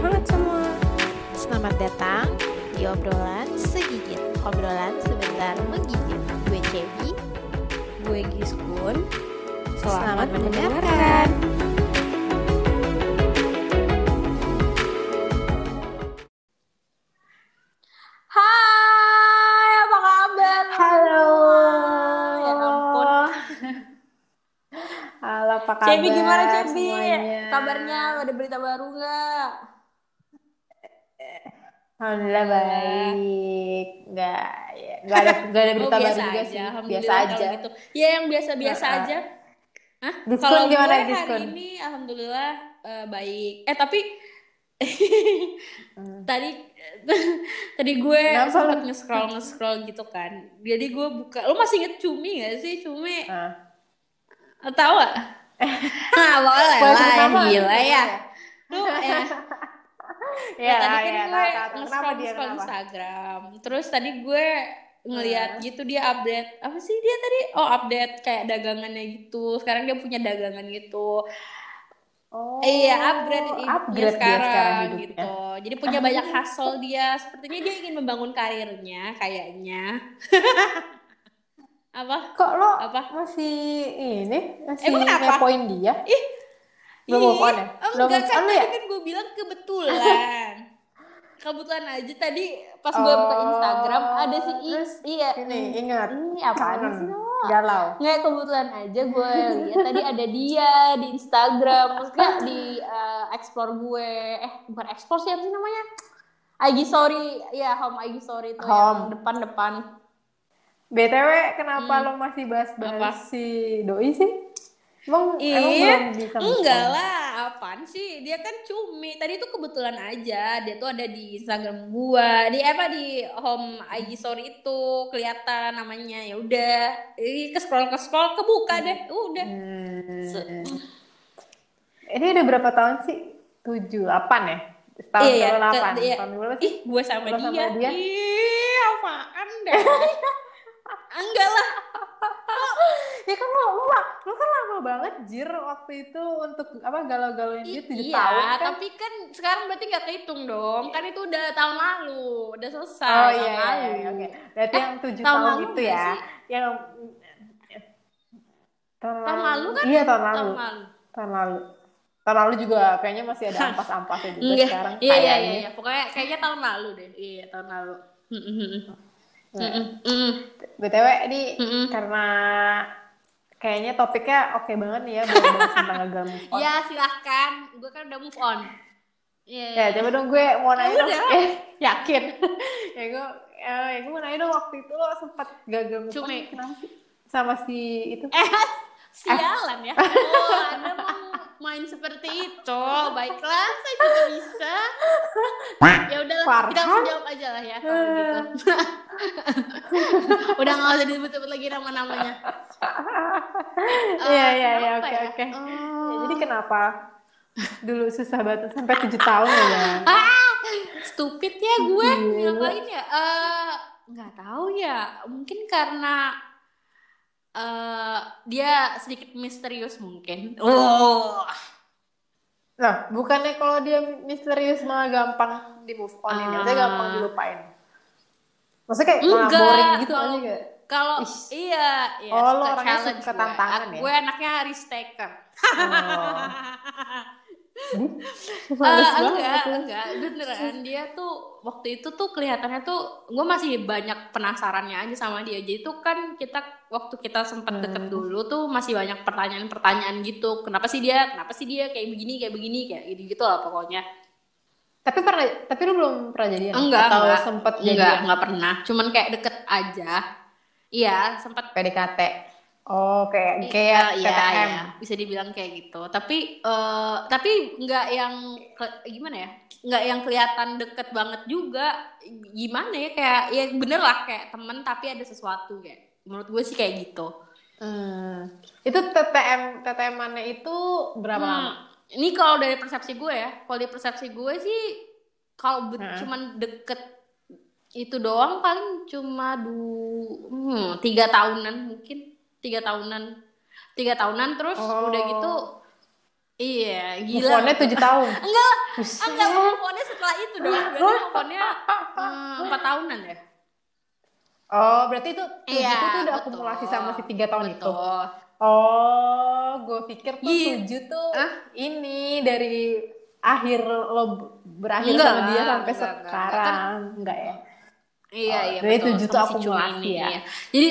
hangat semua. Selamat datang di obrolan segigit. Obrolan sebentar menggigit. Gue Cebi. Gue Giskun. Selamat, mendengarkan. Hai, Alhamdulillah baik. Enggak, ya. Enggak ada enggak ada berita oh, baru juga aja. sih. Biasa aja. Gitu. Ya yang biasa-biasa Heeh. aja. Hah? Diskon Kalau gue gimana, hari diskon? ini alhamdulillah eh, baik. Eh tapi Hmm. tadi tadi gue lu? nge-scroll nge-scroll gitu kan. Jadi gue buka. Lo masih inget Cumi gak sih? Cumi Ah. tahu gak? ah boleh lah gila ya. Lu ya. Ya, Ya, tadi kan ya, gue nge-scroll dia kenapa? Instagram. Terus tadi gue ngeliat Hmm. gitu dia update apa sih dia tadi? Oh update kayak dagangannya gitu. Sekarang dia punya dagangan gitu. Oh, iya upgrade upgrade dia sekarang, sekarang hidupnya. gitu. Jadi punya banyak hustle dia. Sepertinya dia ingin membangun karirnya kayaknya. apa? Kok lo Apa? masih ini masih Emang kenapa? ngepoin dia? Ih, Belum move on ya? Belum Enggak move kan on ya? kan gue bilang kebetulan. kebetulan aja tadi pas gue buka Oh, Instagram ada si I, terus iya. Ini hmm, ingat. Ini apaan Kangen. sih? Dok? Galau. Nggak kebetulan aja gue lihat tadi ada dia di Instagram, maksudnya di eh, explore gue, eh bukan explore sih apa sih namanya? IG story, ya home IG story itu Home. yang depan-depan. BTW kenapa Hmm. lo masih bahas-bahas Apa? si doi sih? Emang, emang belum bisa enggak lah, apaan sih? Dia kan cumi. Tadi tuh kebetulan aja, dia tuh ada di Instagram gua, di apa di home IG story itu kelihatan namanya. Ya udah, ini ke scroll ke scroll kebuka deh, udah. Hmm. Se- Ini udah berapa tahun sih? Tujuh, delapan ya? Setahun Iya, ke ke- delapan. iya. Tahun berapa sih? Ih, gue sama sama dia. dia? Ih, apaan dah? Enggak lah. Ya kan lo, lo, lo kan lama banget jir waktu itu untuk apa galau-galauin dia tujuh iya, tahun kan? tapi kan sekarang berarti nggak kehitung dong. Kan itu udah tahun lalu, udah selesai Oh tahun iya, iya, lalu. iya, oke. Berarti Eh, yang tujuh tahun tahun, itu ya, sih? yang tahun, Tahun lalu kan? Iya tahun lalu. Tahun lalu. Tahun lalu. Tahun lalu juga kayaknya masih ada ampas-ampasnya juga Enggak. sekarang Iya, iya, kayaknya. iya, iya. Pokoknya kayaknya tahun lalu deh. Iya, tahun lalu. Nah, Mm-mm. Mm-mm. BTW ini Mm-mm. karena kayaknya topiknya oke banget nih ya buat bahas tentang gagal move on. Ya, silahkan. Gue kan udah move on. Iya. Ya, coba dong gue mau nanya dong. udah. Eh, yakin. ya gue eh, ya gue mau nanya dong waktu itu lo sempat gagal move on Cumi. kenapa sih? Sama si itu. Eh, sialan ya. Oh, Anda mau main seperti itu. Baiklah, saya juga bisa. Ya udahlah, Farhan? kita langsung jawab aja lah ya kalau gitu. Udah nggak usah disebut-sebut lagi nama-namanya. Iya, Eh, iya, iya, kenapa oke, ya? oke. Oh. Ya, jadi kenapa dulu susah banget sampai tujuh tahun ya? Ah, stupid ya gue. Gila. Ngapain ya? Eh, nggak tahu ya. Mungkin karena eh dia sedikit misterius mungkin. Oh. Nah, bukannya kalau dia misterius malah gampang di move on ini, maksudnya Ah. gampang dilupain. Maksudnya kayak malah Enggak. boring gitu kalau- aja gak? Kalau Ish. iya, iya Oh, lo suka orangnya challenge suka gue. tantangan ya? Gue anaknya risk taker. Oh. Banget enggak, tuh. enggak, beneran dia tuh waktu itu tuh kelihatannya tuh gue masih banyak penasarannya aja sama dia. Jadi tuh kan kita waktu kita sempat Hmm. deket dulu tuh masih banyak pertanyaan-pertanyaan gitu. Kenapa sih dia? Kenapa sih dia kayak begini, kayak begini, kayak gitu-gitu lah pokoknya. Tapi pernah, tapi lu belum pernah jadian? Enggak, Atau enggak. sempet Enggak, jadian? enggak pernah. Cuman kayak deket aja. Iya, sempat PDKT. Oh, kayak Iya, kayak iya, PTM. iya. bisa dibilang kayak gitu. Tapi eh tapi nggak yang ke- gimana ya? Nggak yang kelihatan deket banget juga. Gimana ya? Kayak ya bener lah kayak temen tapi ada sesuatu kayak. Menurut gue sih kayak gitu. Hmm. Itu TTM TTM-annya itu berapa Hmm, lama? Ini kalau dari persepsi gue ya, kalau dari persepsi gue sih kalau Heeh. cuman deket itu doang paling cuma du hmm, tiga tahunan mungkin tiga tahunan tiga tahunan terus Oh. udah gitu Iya, Move gila. on-nya 7 tahun. Enggak Buset. enggak move setelah itu dong. Berarti move hmm, 4 tahunan ya? Oh, berarti itu tujuh Iya, itu tuh udah betul. akumulasi sama si tiga tahun itu. Betul. Oh, gue pikir tuh Iya. tujuh tuh Hah? ini dari akhir lo berakhir Enggak, sama dia sampai enggak, enggak. sekarang, enggak ya? Iya, Oh, iya. jadi betul. tujuh tuh akumulasi ya? iya. Jadi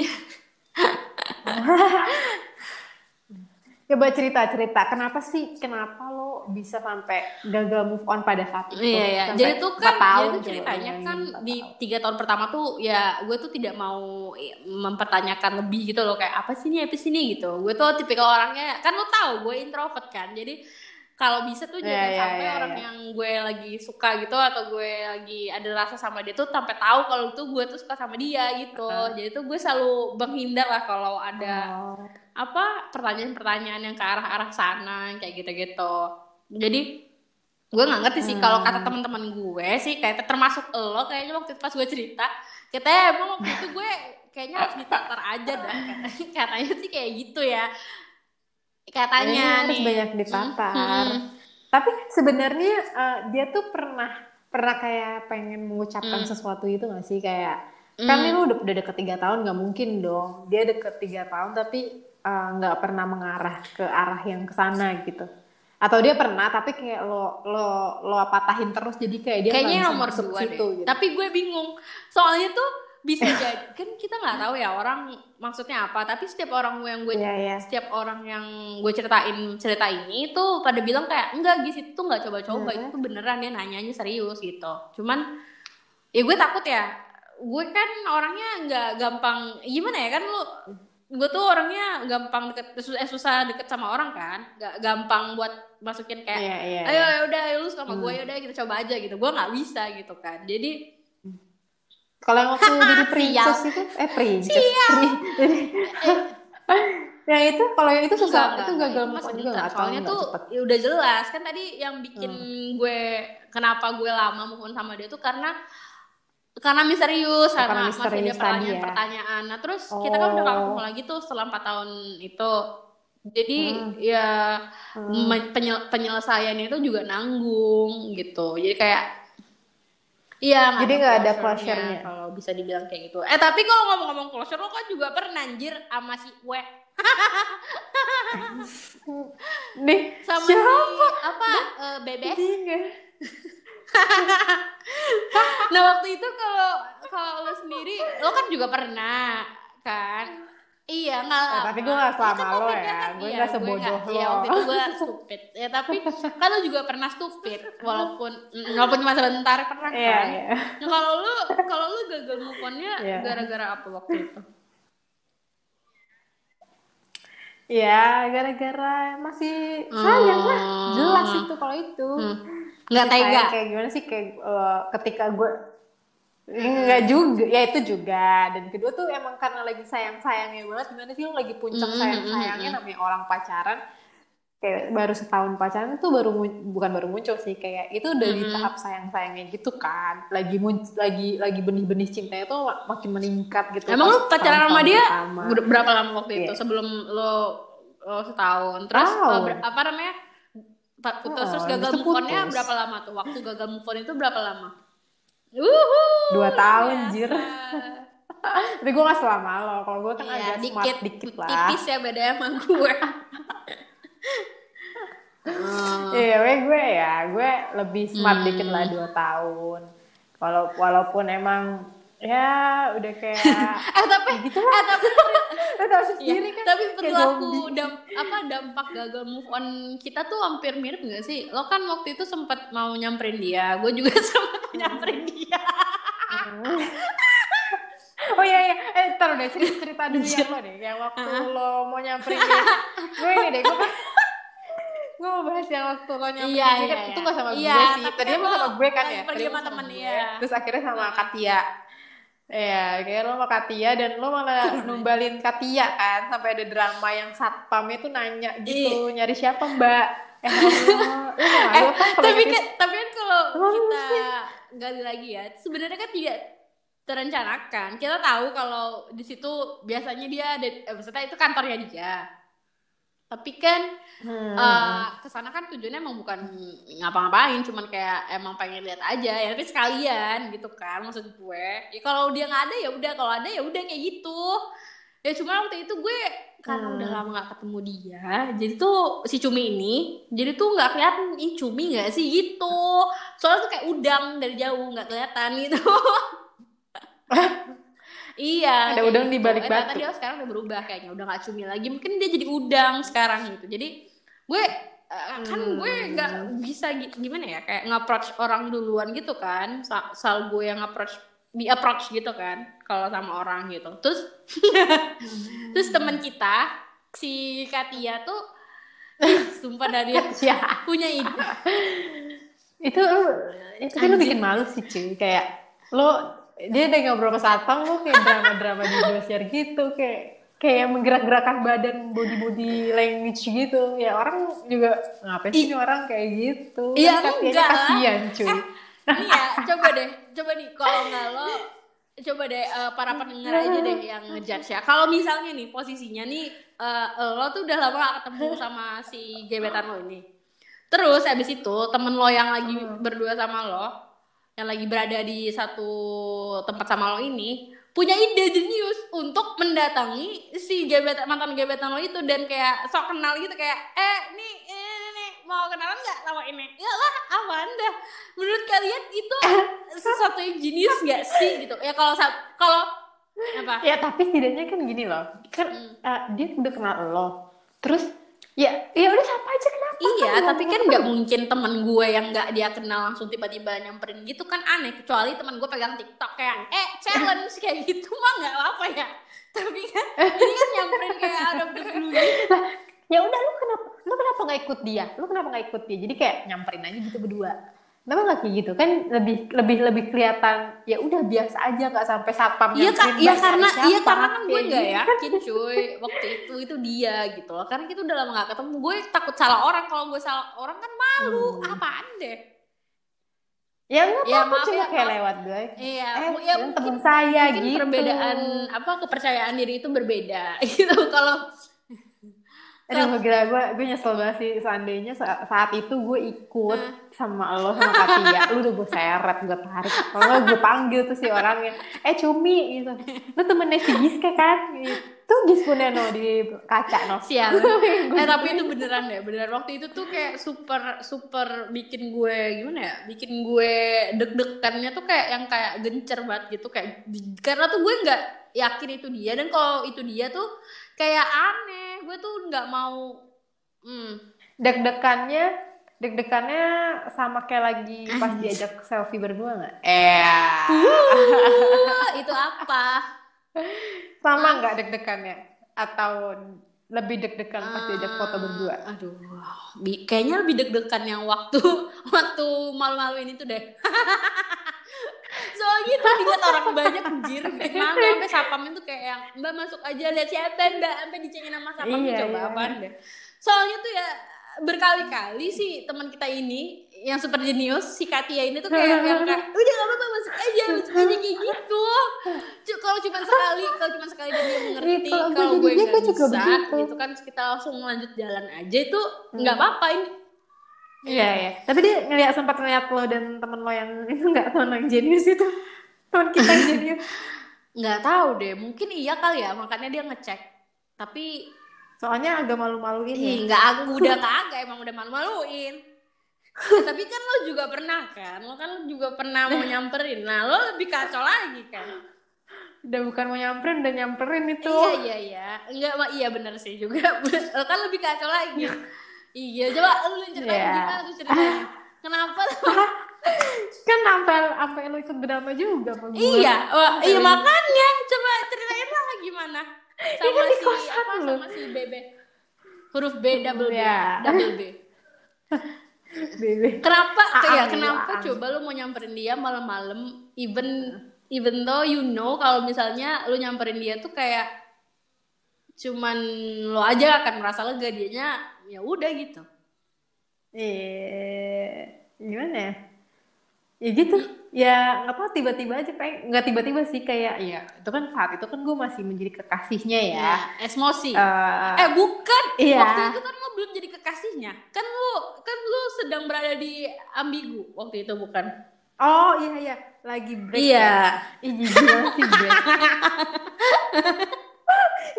Coba cerita-cerita, kenapa sih, kenapa lo bisa sampai gagal move on pada saat itu? Iya, iya. Jadi tuh kan, tahun jadi tuh coba ceritanya kan di tiga tahun pertama tuh ya gue tuh tidak mau mempertanyakan lebih gitu loh kayak apa sih ini apa sih ini gitu. Gue tuh tipikal orangnya kan lo tahu gue introvert kan. Jadi kalau bisa tuh Iya, jangan iya, sampai iya, orang iya. yang gue lagi suka gitu atau gue lagi ada rasa sama dia tuh sampai tahu kalau tuh gue tuh suka sama dia gitu. Heeh. Jadi tuh gue selalu menghindar lah kalau ada Oh. apa pertanyaan-pertanyaan yang ke arah-arah sana kayak gitu-gitu. Jadi gue nggak ngerti sih kalau kata Hmm. teman-teman gue sih kayak termasuk lo kayaknya waktu itu pas gue cerita katanya emang waktu itu gue kayaknya harus ditatar aja dah katanya sih kayak gitu ya katanya harus nih banyak ditatar. Hmm. Tapi sebenarnya eh, dia tuh pernah pernah kayak pengen mengucapkan Hmm. sesuatu itu gak sih kayak kan ini lu udah udah deket tiga tahun nggak mungkin dong dia deket tiga tahun tapi eh, nggak pernah mengarah ke arah yang ke sana gitu atau dia pernah tapi kayak lo lo lo patahin terus jadi kayak dia kayaknya nomor dua deh gitu. tapi gue bingung soalnya tuh bisa jadi. Kan kita nggak tahu ya orang maksudnya apa. Tapi setiap orang yang gue Iya, iya. setiap orang yang gue ceritain cerita ini tuh pada bilang kayak enggak gis itu tuh nggak coba-coba. Mhm. itu beneran dia nanyanya serius gitu. Cuman ya gue takut ya. Gue kan orangnya nggak gampang gimana ya kan lu gue tuh orangnya gampang deket eh, susah deket sama orang kan. Nggak gampang buat masukin kayak Iya, iya, ayo ya udah lu suka sama gue Hmm. ya udah kita coba aja gitu. Gue nggak bisa gitu kan. Jadi Kalau yang waktu jadi princess itu, eh princess, pri- jadi yang itu kalau yang itu susah, Enggak, itu gagal move on juga nggak Soalnya tuh cepet. ya udah jelas kan tadi yang bikin Hmm. gue kenapa gue lama move on sama dia tuh karena karena misterius Karena karena masih ada ya. pertanyaan-pertanyaan. Nah terus kita kan udah gak Oh. ketemu lagi tuh setelah 4 tahun itu. Jadi Hmm. ya Hmm. penyel- penyelesaiannya itu juga nanggung gitu. Jadi kayak Iya, Jadi nggak ada closure-nya. Kalau bisa dibilang kayak gitu. Eh tapi kalau ngomong-ngomong closure, lo kan juga pernah anjir sama si W. Nih, sama siapa? si apa eh, bebek nah waktu itu kalau kalau lo sendiri lo kan juga pernah kan iya nggak Eh, tapi gue nggak Iya selama lo ya. kan, Gue iya, nggak sebodoh iya, lo. waktu itu gue stupid ya tapi kan lo juga pernah stupid walaupun walaupun cuma sebentar pernah kan Iya, iya. nah kalau lo kalau lo gagal move on-nya Iya. gara-gara apa waktu itu Ya, gara-gara masih sayang lah. Hmm. Jelas itu kalau itu. Hmm. nggak tega Kayak gimana sih kayak eh, ketika gue Enggak juga, ya itu juga. Dan kedua tuh emang karena lagi sayang-sayangnya banget. Gimana sih lu lagi puncak Mm, sayang-sayangnya mm, mm, namanya orang pacaran. Kayak baru setahun pacaran tuh baru bukan baru muncul sih kayak itu udah di Mm-mm. tahap sayang-sayangnya gitu kan. Lagi lagi lagi benih-benih cintanya tuh makin meningkat gitu. emang lo pacaran sama dia pertama. ber- berapa lama waktu itu Iya. sebelum lo lo setahun terus ber- apa namanya Pa- terus terus Oh, gagal move on-nya putus. berapa lama tuh waktu gagal move on itu berapa lama Uhu, Dua tahun, biasa. Jir. Tapi gue gak selama lo. Kalau gue kan Iya, agak smart dikit, dikit lah. tipis ya beda sama gue. Oh. Iya, gue gue ya, gue lebih smart Hmm. dikit lah dua tahun. Walau walaupun emang ya udah kayak eh tapi gitu eh tapi lo tau Iya, sendiri kan tapi perilaku zombie. dam, apa dampak gagal move on kita tuh hampir mirip gak sih? Lo kan waktu itu sempat mau nyamperin dia, gue juga sempat nyamperin dia. Oh iya iya, eh ntar udah cerita cerita dulu yang lo deh, yang waktu lo mau nyamperin dia. gue ini deh, gue gue mau bahas yang waktu lo nyamperin Iya, dia kan iya, itu iya. gak sama Iya, gue sih. tapi Tadinya kan sama gue kan ya. pergi Tadinya sama temen, iya. Terus akhirnya sama Katia. Iya, kayak lo sama Katia dan lo malah numbalin Katia kan sampai ada drama yang satpamnya tuh nanya gitu nyari siapa Mbak. Eh, eh, apa kalau tapi gitu? kan tapi kan kalau kita gali lagi ya, sebenarnya kan tidak terencanakan. Kita tahu kalau di situ biasanya dia ada, eh, maksudnya itu kantornya dia. Tapi kan Hmm. eh, ke sana kan tujuannya emang bukan ngapa-ngapain cuman kayak emang pengen lihat aja ya tapi sekalian gitu kan maksud gue. Ya kalau dia nggak ada ya udah kalau ada ya udah kayak gitu. Ya cuma waktu itu gue karena Hmm. udah lama nggak ketemu dia jadi tuh si cumi ini jadi tuh nggak kelihatan ini cumi nggak sih? Gitu. Soalnya tuh kayak udang dari jauh nggak kelihatan gitu iya. Ada udang di gitu. balik Eh, ternyata batu. dia sekarang udah berubah kayaknya. Udah nggak cumi lagi. Mungkin dia jadi udang sekarang gitu. Jadi gue eh, kan gue nggak bisa gi- gimana ya? Kayak nge-approach orang duluan gitu kan. Sa- sal gue yang approach di approach gitu kan. Kalau sama orang gitu. Terus terus teman kita si Katia tuh sumpah dari Ya, punya ide. Itu lu itu kan lu bikin malu sih cuy. Kayak lu dia udah ngobrol sama satpam lu kayak drama-drama di Indosiar gitu kayak kayak menggerak-gerakkan badan body-body language gitu. Ya orang juga ngapain sih orang kayak gitu? Iya, Kan enggak lah. kasihan cuy. nih ya coba deh coba nih kalau nggak lo coba deh eh, para pendengar aja deh yang ngejudge ya. Kalau misalnya nih posisinya nih eh, lo tuh udah lama gak ketemu sama si gebetan lo ini. Terus abis itu temen lo yang lagi berdua sama lo yang lagi berada di satu tempat sama lo ini punya ide jenius untuk mendatangi si gebetan mantan gebetan lo itu dan kayak sok kenal gitu kayak eh nih ini, ini, nih, mau kenalan nggak sama ini? Ya lah aman dah. Menurut kalian itu sesuatu yang jenius nggak sih gitu? Ya kalau kalau apa? Ya tapi setidaknya kan gini loh kan Hmm. eh, dia udah kenal lo terus ya ya udah siapa aja kenapa Iya, Kan tapi kan nggak mungkin temen gue yang nggak dia kenal langsung tiba-tiba nyamperin gitu kan aneh. Kecuali temen gue pegang TikTok kayak, eh challenge kayak gitu mah nggak apa ya. Tapi kan ini kan nyamperin kayak ada lah ya udah lu kenapa lu kenapa nggak ikut dia lu kenapa nggak ikut dia jadi kayak nyamperin aja gitu berdua kenapa nggak kayak gitu kan lebih lebih lebih kelihatan ya udah biasa aja nggak sampai satpam Iya nyamperin, iya "Bang, karena iya siapa?" karena kan gue nggak gitu. yakin cuy waktu itu itu dia gitu loh. Karena kita udah lama nggak ketemu. Gue takut salah orang. Kalau gue salah orang kan malu. Hmm. Apaan deh? ya nggak Ya, apa-apa cuma ya, kayak maaf. lewat gue Iya, eh ya mungkin saya mungkin gitu perbedaan apa kepercayaan diri itu berbeda gitu. Kalau Aduh gila gue gue nyesel banget sih. Seandainya sa- saat itu gue ikut Hmm. sama lo sama Katia lu udah gue seret gue tarik kalau gue panggil tuh si orangnya eh cumi gitu. Lu temennya si Giska kan itu Gispunnya no di kaca no? Siang eh tapi itu beneran deh beneran. Waktu itu tuh kayak super super bikin gue gimana ya? Bikin gue deg-degannya tuh kayak yang kayak gencer banget gitu. Kayak karena tuh gue nggak yakin itu dia. Dan kalau itu dia tuh kayak aneh. Gue tuh nggak mau hmm, deg-degannya deg-degannya sama kayak lagi pas diajak selfie berdua nggak? Eh Wah, itu apa sama nggak deg-degannya atau lebih deg-degan pas diajak foto berdua? aduh bi- kayaknya lebih deg-degan yang waktu waktu malu-malu ini tuh deh. Soalnya tuh dilihat orang banyak anjir. Malu sampai sapamnya tuh kayak yang mbak masuk aja lihat siapa mbak. Sampai dicengin sama sapamnya Iya, coba iya. apaan deh? Soalnya tuh ya berkali-kali sih teman kita ini yang super jenius si Katia ini tuh kayak yang kayak udah gak apa-apa masuk aja masuk aja kayak gitu kalau cuma sekali kalau cuma sekali dan dia mengerti Iya, kalau gue nggak juga bisa begitu. gitu kan kita langsung lanjut jalan aja itu nggak apa-apa ini Iya iya. Tapi dia ngeliat sempat ngeliat lo dan temen lo yang itu nggak temen lo yang jenius itu. Temen kita yang jenius. nggak tahu deh mungkin iya kali ya makanya dia ngecek tapi Soalnya agak malu-maluin ya. ih nggak aku udah kagak emang udah malu-maluin. Ya, tapi kan lo juga pernah kan? Lo kan juga pernah mau nyamperin. Nah lo lebih kacau lagi kan? Udah bukan mau nyamperin, udah nyamperin itu. iya iya iya. Enggak mak iya bener sih juga. Lo kan lebih kacau lagi. Iya. Coba lo ceritain Iya. gimana tuh ceritanya? Kenapa Kan sampai sampai lo ikut berdamai juga sama gue. iya wah, iya makanya. Coba ceritain lah gimana sama si kosan apa sama si bebe huruf B double B Iya. double B Bebe. kenapa Aang ya gitu, kenapa aang. coba lu mau nyamperin dia malam-malam even even though you know kalau misalnya lu nyamperin dia tuh kayak cuman lo aja akan merasa lega dianya ya udah gitu Eh, gimana ya? Ya gitu. Ya nggak tahu tiba-tiba aja pengen nggak tiba-tiba sih kayak ya itu kan saat itu kan gue masih menjadi kekasihnya ya ya emosi Eh, eh bukan iya. waktu itu kan lo belum jadi kekasihnya kan lo kan lo sedang berada di ambigu waktu itu bukan oh iya iya lagi break Iya. ya. Banget sih break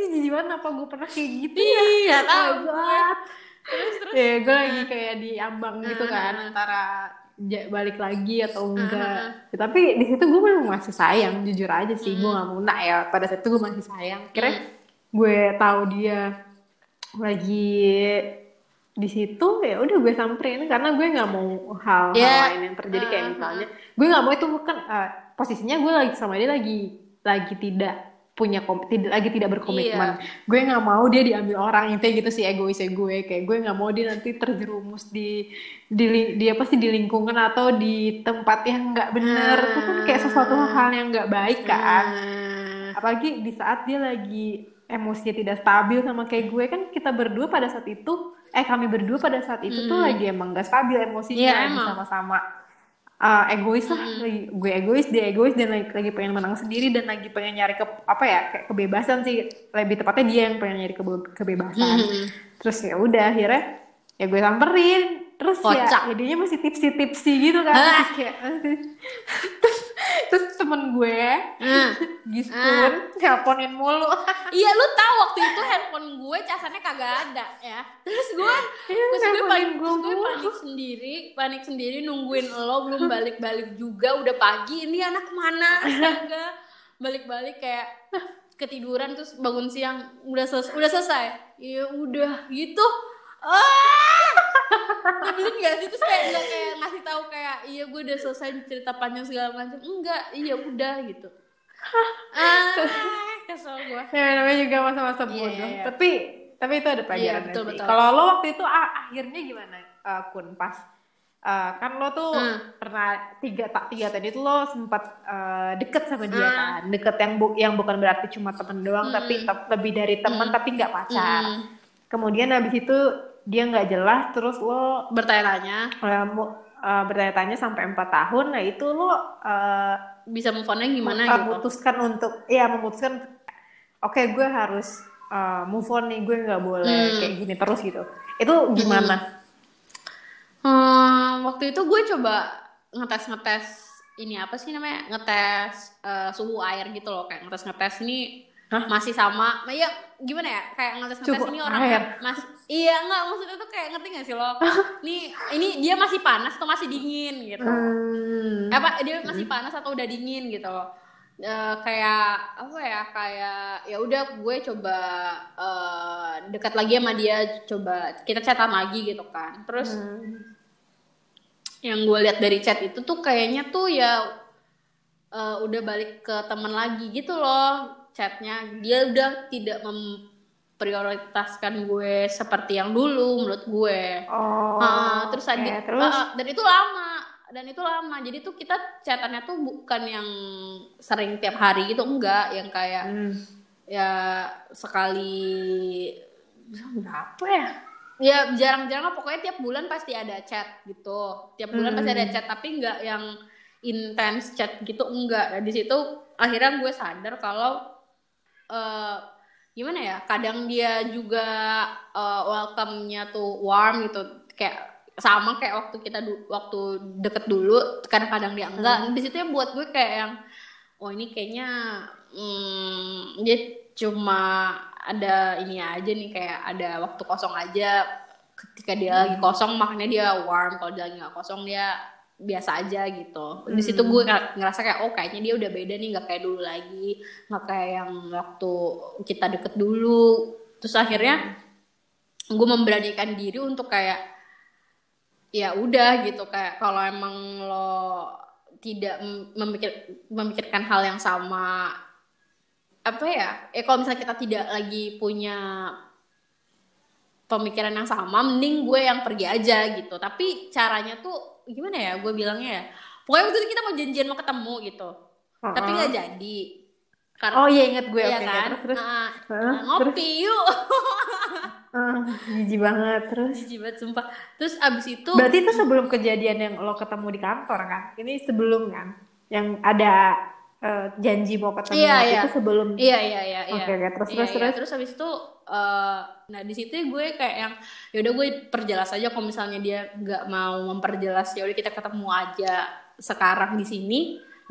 jijik banget apa gue pernah kayak gitu ya iya tahu Oh God. terus terus ya gue lagi kayak di ambang gitu kan Ah. antara ja- balik lagi atau enggak? Ah. Ya, tapi di situ gue memang masih sayang jujur aja sih. Gue Hmm. nggak mau ya pada saat itu gue masih sayang. Kira gue tahu dia lagi di situ ya udah gue samperin. Karena gue nggak mau hal-hal Ya. lain yang terjadi. Kayak Ah, misalnya gue nggak mau itu kan eh, posisinya gue lagi sama dia lagi lagi tidak punya kom tidak lagi tidak berkomitmen. Gue nggak mau dia diambil orang intinya gitu sih egoisnya gue kayak gue nggak mau dia nanti terjerumus di di li- di apa sih di lingkungan atau di tempat yang nggak bener. Itu kan kayak sesuatu hal yang nggak baik kan. Hmm. apalagi di saat dia lagi emosinya tidak stabil sama kayak gue kan kita berdua pada saat itu eh kami berdua pada saat itu tuh lagi emang gak stabil emosinya Iya, lagi emang. sama-sama uh, egois lah. Lagi, gue egois dia egois dan lagi, lagi pengen menang sendiri dan lagi pengen nyari ke apa ya kayak kebebasan sih. Lebih tepatnya dia yang pengen nyari kebe- kebebasan. Hmm. terus ya udah akhirnya ya gue samperin terus Kocak. ya jadinya masih tipsi-tipsi gitu kan. Terus kayak terus, terus temen gue Hmm. Gispun nelponin mulu. Iya lu tahu waktu itu handphone gue casannya kagak ada ya. Terus gue Iya, terus gue panik, gue gue panik sendiri, panik sendiri nungguin lo belum balik-balik juga udah pagi ini anak ke mana? Astaga. Balik-balik kayak ketiduran terus bangun siang udah selesai udah selesai? Iya udah gitu ah nyebelin gak sih terus kayak nggak kayak ngasih tahu kayak iya gue udah selesai cerita panjang segala macam enggak iya udah gitu ah kesel gue ya namanya juga masa-masa Iya, bodoh iya, iya. tapi tapi itu ada pelajaran betul, sih betul. kalau lo waktu itu ah, akhirnya gimana uh, kun pas uh, kan lo tuh Hmm. pernah tiga tak tiga tadi tuh lo sempat uh, deket sama dia Hmm. kan deket yang bu yang bukan berarti cuma temen doang Hmm. tapi tep- lebih dari teman tapi nggak pacar Hmm. kemudian habis itu dia nggak jelas terus lo bertanya-tanya. Uh, uh, bertanya-tanya sampai empat tahun nah itu lo uh, bisa move on-nya gimana uh, gitu? memutuskan untuk ya memutuskan oke gue harus uh, move on nih gue nggak boleh Hmm. kayak gini terus gitu. Itu gimana? Hmm, waktu itu gue coba ngetes ngetes ini apa sih namanya? Ngetes eh, suhu air gitu loh kayak ngetes ngetes ini Hah? masih sama nah, ya gimana ya kayak ngetes ngetes ini orang air? mas iya nggak maksudnya tuh kayak ngerti gak sih lo nih ini dia masih panas atau masih dingin gitu Hmm. apa dia masih panas atau udah dingin gitu Eh, kayak apa ya kayak ya udah gue coba eh, dekat lagi sama dia coba kita chatan lagi gitu kan terus Hmm. yang gue lihat dari chat itu tuh kayaknya tuh ya eh, udah balik ke teman lagi gitu loh chatnya dia udah tidak memprioritaskan gue seperti yang dulu menurut gue. Oh Ah, terus oke. tadi terus? ah, dan itu lama dan itu lama. Jadi tuh kita chatannya tuh bukan yang sering tiap hari gitu enggak. Yang kayak Hmm. ya sekali berapa ya? Ya jarang-jarang pokoknya tiap bulan pasti ada chat gitu. Tiap bulan pasti ada Hmm. chat tapi nggak yang intens chat gitu enggak. Dan di situ akhirnya gue sadar kalau eh gimana ya kadang dia juga eh, welcome-nya tuh warm gitu. Kayak sama kayak waktu kita du- waktu deket dulu kadang-kadang dia enggak. Di situ ya buat gue kayak yang oh ini kayaknya hmm, dia cuma ada ini aja nih kayak ada waktu kosong aja. Ketika dia lagi kosong makanya dia warm. Kalau dia lagi nggak kosong dia biasa aja gitu. Di situ gue nger- ngerasa kayak oh kayaknya dia udah beda nih nggak kayak dulu lagi. Nggak kayak yang waktu kita deket dulu. Terus akhirnya gue memberanikan diri untuk kayak ya udah gitu. Kayak kalau emang lo tidak mem- memikir memikirkan hal yang sama apa ya eh kalau misalnya kita tidak lagi punya pemikiran yang sama mending gue yang pergi aja gitu. Tapi caranya tuh gimana ya gue bilangnya ya pokoknya waktu itu kita mau janjian mau ketemu gitu tapi nggak jadi Karena Oh iya inget gue iya oke oke. kan? terus terus. Nah, nah, ngopi yuk. Ah, jijik banget terus. Jijik banget sumpah. Terus abis itu Berarti itu sebelum kejadian yang lo ketemu di kantor kan? Ini sebelum kan? Yang ada eh, janji mau ketemu Iya, iya. itu sebelum. Iya iya iya. iya. Oke, oke. Terus, Iya, terus, iya. terus. Terus habis itu, eh, nah di situ gue kayak yang, yaudah gue perjelas aja kalau misalnya dia nggak mau memperjelas, yaudah kita ketemu aja sekarang di sini.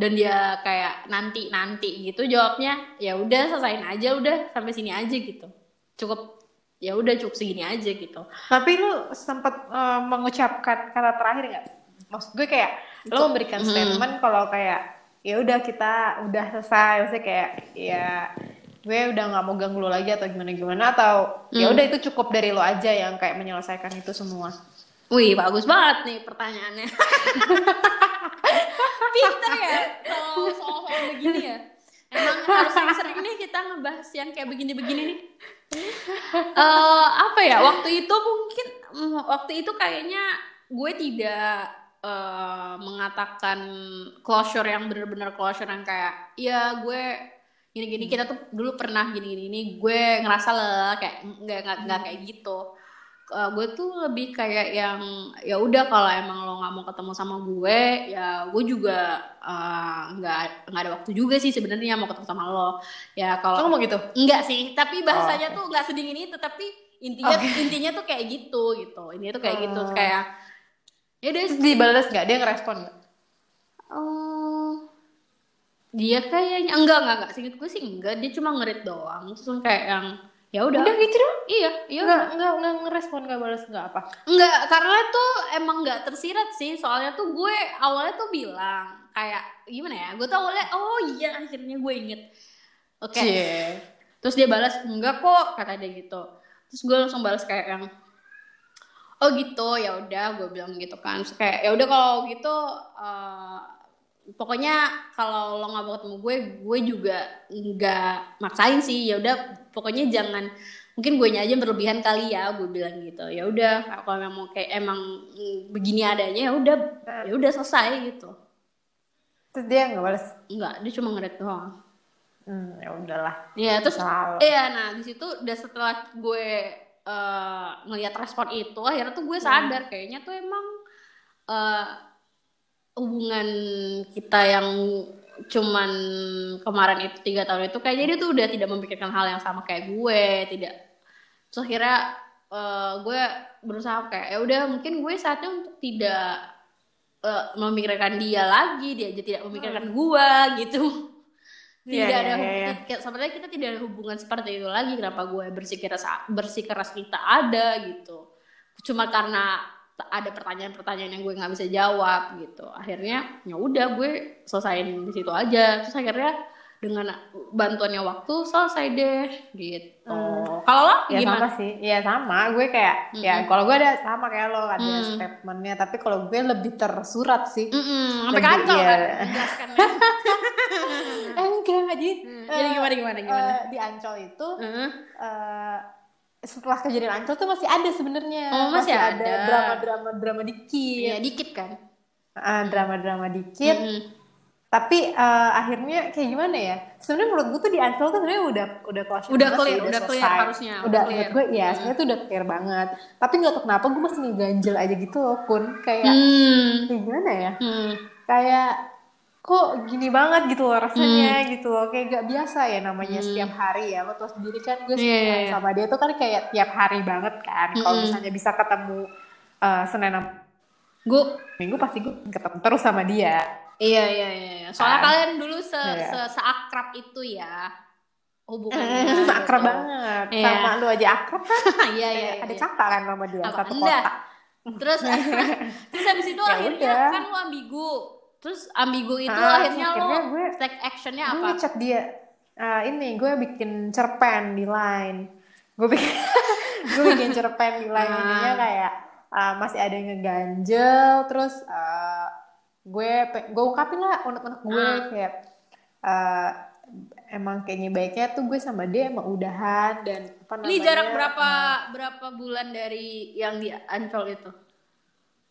Dan dia kayak nanti nanti gitu jawabnya, ya udah selesain aja, udah sampai sini aja gitu. Cukup ya udah cukup segini aja gitu. Tapi lu sempat eh, mengucapkan kata terakhir nggak? Maksud gue kayak lo memberikan Hmm. statement kalau kayak ya udah kita udah selesai, maksudnya kayak ya gue udah nggak mau ganggu lo lagi atau gimana gimana atau ya Hmm. udah itu cukup dari lo aja yang kayak menyelesaikan itu semua. Wih, bagus banget nih pertanyaannya. Pinter ya kalau soal-soal begini ya. Emang harus sering-sering nih kita ngebahas yang kayak begini-begini nih. Eh apa ya? Waktu itu mungkin mm, waktu itu kayaknya gue tidak eh, mengatakan closure yang benar-benar closure yang kayak ya gue gini-gini kita tuh dulu pernah gini-gini ini gue ngerasa lah kayak nggak nggak nggak kayak gitu Eh, gue tuh lebih kayak yang ya udah kalau emang lo nggak mau ketemu sama gue ya gue juga eh, nggak nggak ada waktu juga sih sebenarnya mau ketemu sama lo ya kalau ngomong gitu? enggak sih tapi bahasanya Oh, tuh nggak sedingin itu tapi intinya intinya tuh kayak gitu gitu intinya tuh kayak gitu Oh. kayak ya udah Terus dibales nggak? Dia ngerespon nggak? Oh, dia kayaknya enggak enggak enggak. Singkat gue sih enggak. Dia cuma ngerit doang. Terus kayak yang ya udah. Udah gitu doang? iya iya. Nggak, nggak, nggak ngerespon, nggak balas, nggak apa? enggak karena tuh emang enggak tersirat sih. Soalnya tuh gue awalnya tuh bilang kayak gimana ya? Gue tuh awalnya oh iya akhirnya gue inget. Oke. Cie. terus dia balas enggak kok kata dia gitu. Terus gue langsung balas kayak yang oh gitu ya udah gue bilang gitu kan. Terus kayak ya udah kalau gitu eh, pokoknya kalau lo nggak mau ketemu gue gue juga nggak maksain sih. Ya udah pokoknya jangan mungkin gue aja yang berlebihan kali ya gue bilang gitu. Ya udah kalau memang mau kayak emang begini adanya ya udah ya udah selesai gitu. Terus dia nggak balas? enggak dia cuma ngeliat doang. Hmm, ya udahlah. Iya terus iya nah di situ udah setelah gue eh, ngelihat respon itu akhirnya tuh gue sadar kayaknya tuh emang eh, hubungan kita yang cuman kemarin itu tiga tahun itu kayaknya dia tuh udah tidak memikirkan hal yang sama kayak gue tidak. Terus akhirnya eh, gue berusaha kayak ya udah mungkin gue saatnya untuk tidak eh, memikirkan dia lagi dia aja tidak memikirkan gue gitu. Iya, tidak iya, ada iya. kayak sebenarnya kita tidak ada hubungan seperti itu lagi kenapa gue bersikeras bersikeras kita ada gitu. Cuma karena ada pertanyaan-pertanyaan yang gue nggak bisa jawab gitu akhirnya ya udah gue selesaiin di situ aja terus akhirnya dengan bantuannya waktu selesai deh gitu kalau lo Ya gimana sama sih, ya sama. Gue kayak, ya kalau gue ada sama kayak lo ada statementnya, tapi kalau gue lebih tersurat sih. Mm-mm, sampai kancol iya. kan menjelaskannya. Eh, enggak jadi. Hmm, jadi gimana gimana gimana eh, di Ancol itu Heeh. eh, setelah kejadian Ancol tuh masih ada sebenarnya. Oh, masih ada. drama-drama drama dikit. Iya dikit kan Ah, drama-drama dikit. Mm-mm. Tapi eh, akhirnya kayak gimana ya? Sebenarnya menurut gue tuh di Ancol tuh sebenarnya udah udah closure Udah clear, sih, udah clear harusnya, udah Udah clear. gue ya, sebenarnya tuh udah clear banget. Tapi nggak tahu kenapa gue masih ngeganjel aja gitu loh, Kun. Kayak Hmm. kayak gimana ya? Hmm. Kayak kok gini banget gitu loh rasanya Hmm. gitu loh. Kayak gak biasa ya namanya setiap hari ya. Lo tau sendiri kan gue Iya, iya, iya. sama dia tuh kan kayak tiap hari banget kan. Kalau Mm-mm. misalnya bisa ketemu eh, Senin gue Minggu pasti gue ketemu terus sama dia. Iya iya iya. iya. Soalnya Kan? kalian dulu se, Iya. se seakrab itu ya hubungannya. Hmm, akrab gitu. banget. Iya. Sama lu aja akrab kan? Iya iya. Ada iya. kakak kan sama dia Apa? satu Enggak. kota. Terus terus habis itu Ya akhirnya udah. kan lu ambigu. Terus ambigu itu Ah, akhirnya, akhirnya lo gue- take actionnya Gue apa? ngechat dia. Ah, ini gue bikin cerpen di line. Gue bikin gue bikin cerpen di line Ah. intinya kayak ah, masih ada yang ngeganjel terus ah, gue gue ungkapin lah unek-unek gue Ah. kayak ah, emang kayaknya baiknya tuh gue sama dia emang udahan dan apa Ini namanya, jarak berapa ah, berapa bulan dari yang di Ancol itu?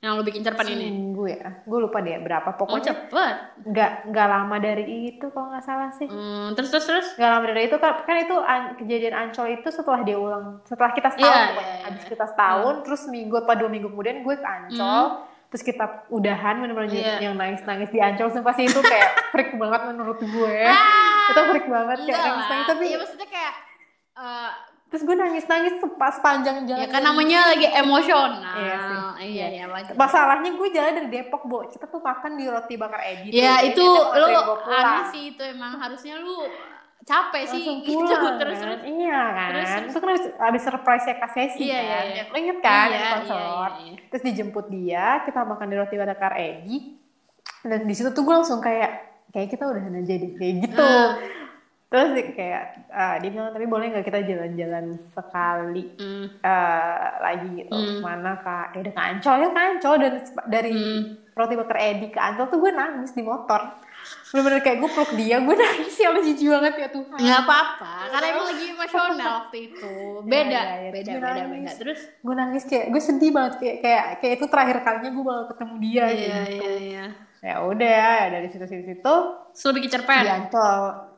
Yang lo bikin cerpen ini. Seminggu ya. Gue lupa deh berapa. Oh Pokoknya cepet. nggak nggak lama dari itu kalau nggak salah sih. Hmm, terus terus terus. Nggak lama dari itu kan kan itu an- kejadian Ancol itu setelah dia ulang setelah kita setahun Iya, pokoknya. iya, iya. Abis kita setahun terus minggu apa dua minggu kemudian gue ke Ancol terus kita udahan bener-bener Hmm. Iya. yang nangis-nangis di Ancol sumpah sih itu kayak freak banget menurut gue itu freak banget kayak Ah, nangis-nangis tapi Iya maksudnya kayak eh, terus gue nangis-nangis sepa- sepanjang jalan ya kan namanya lagi emosional. Iya sih. Iya iya masalahnya gue jalan dari Depok bo kita tuh makan di roti bakar Edi Ya tuh. itu Jadi pulang. aneh sih itu emang harusnya lu capek sih langsung gitu pulang terus kan? terus. iya kan Terus, terus. itu kan abis, abis surprise ya kak Sesi Iya, kan iya, iya. lo inget kan Iya, di iya, iya, iya. terus dijemput dia kita makan di roti bakar Edi dan di situ tuh gue langsung kayak kayak kita udah aja deh kayak gitu Ah. Terus kayak ah, dia bilang tapi boleh nggak kita jalan-jalan sekali Hmm. eh, lagi gitu? Hmm. mana kak? Ya udah ke Ancol ya ke Ancol. Dan dari Hmm. roti bakar Edi ke Ancol tuh gue nangis di motor. Bener-bener kayak gue peluk dia gue nangis ya Allah jijik banget ya Tuhan. Nggak apa-apa karena emang lagi emosional waktu itu. Beda Iya, iya, iya. beda Gue beda nangis. beda terus? Gue nangis kayak gue sedih banget kayak kayak kayak itu terakhir kalinya gue bakal ketemu dia iya gitu. iya iya. Ya udah ya dari situ situ situ bikin cerpen? di Ancol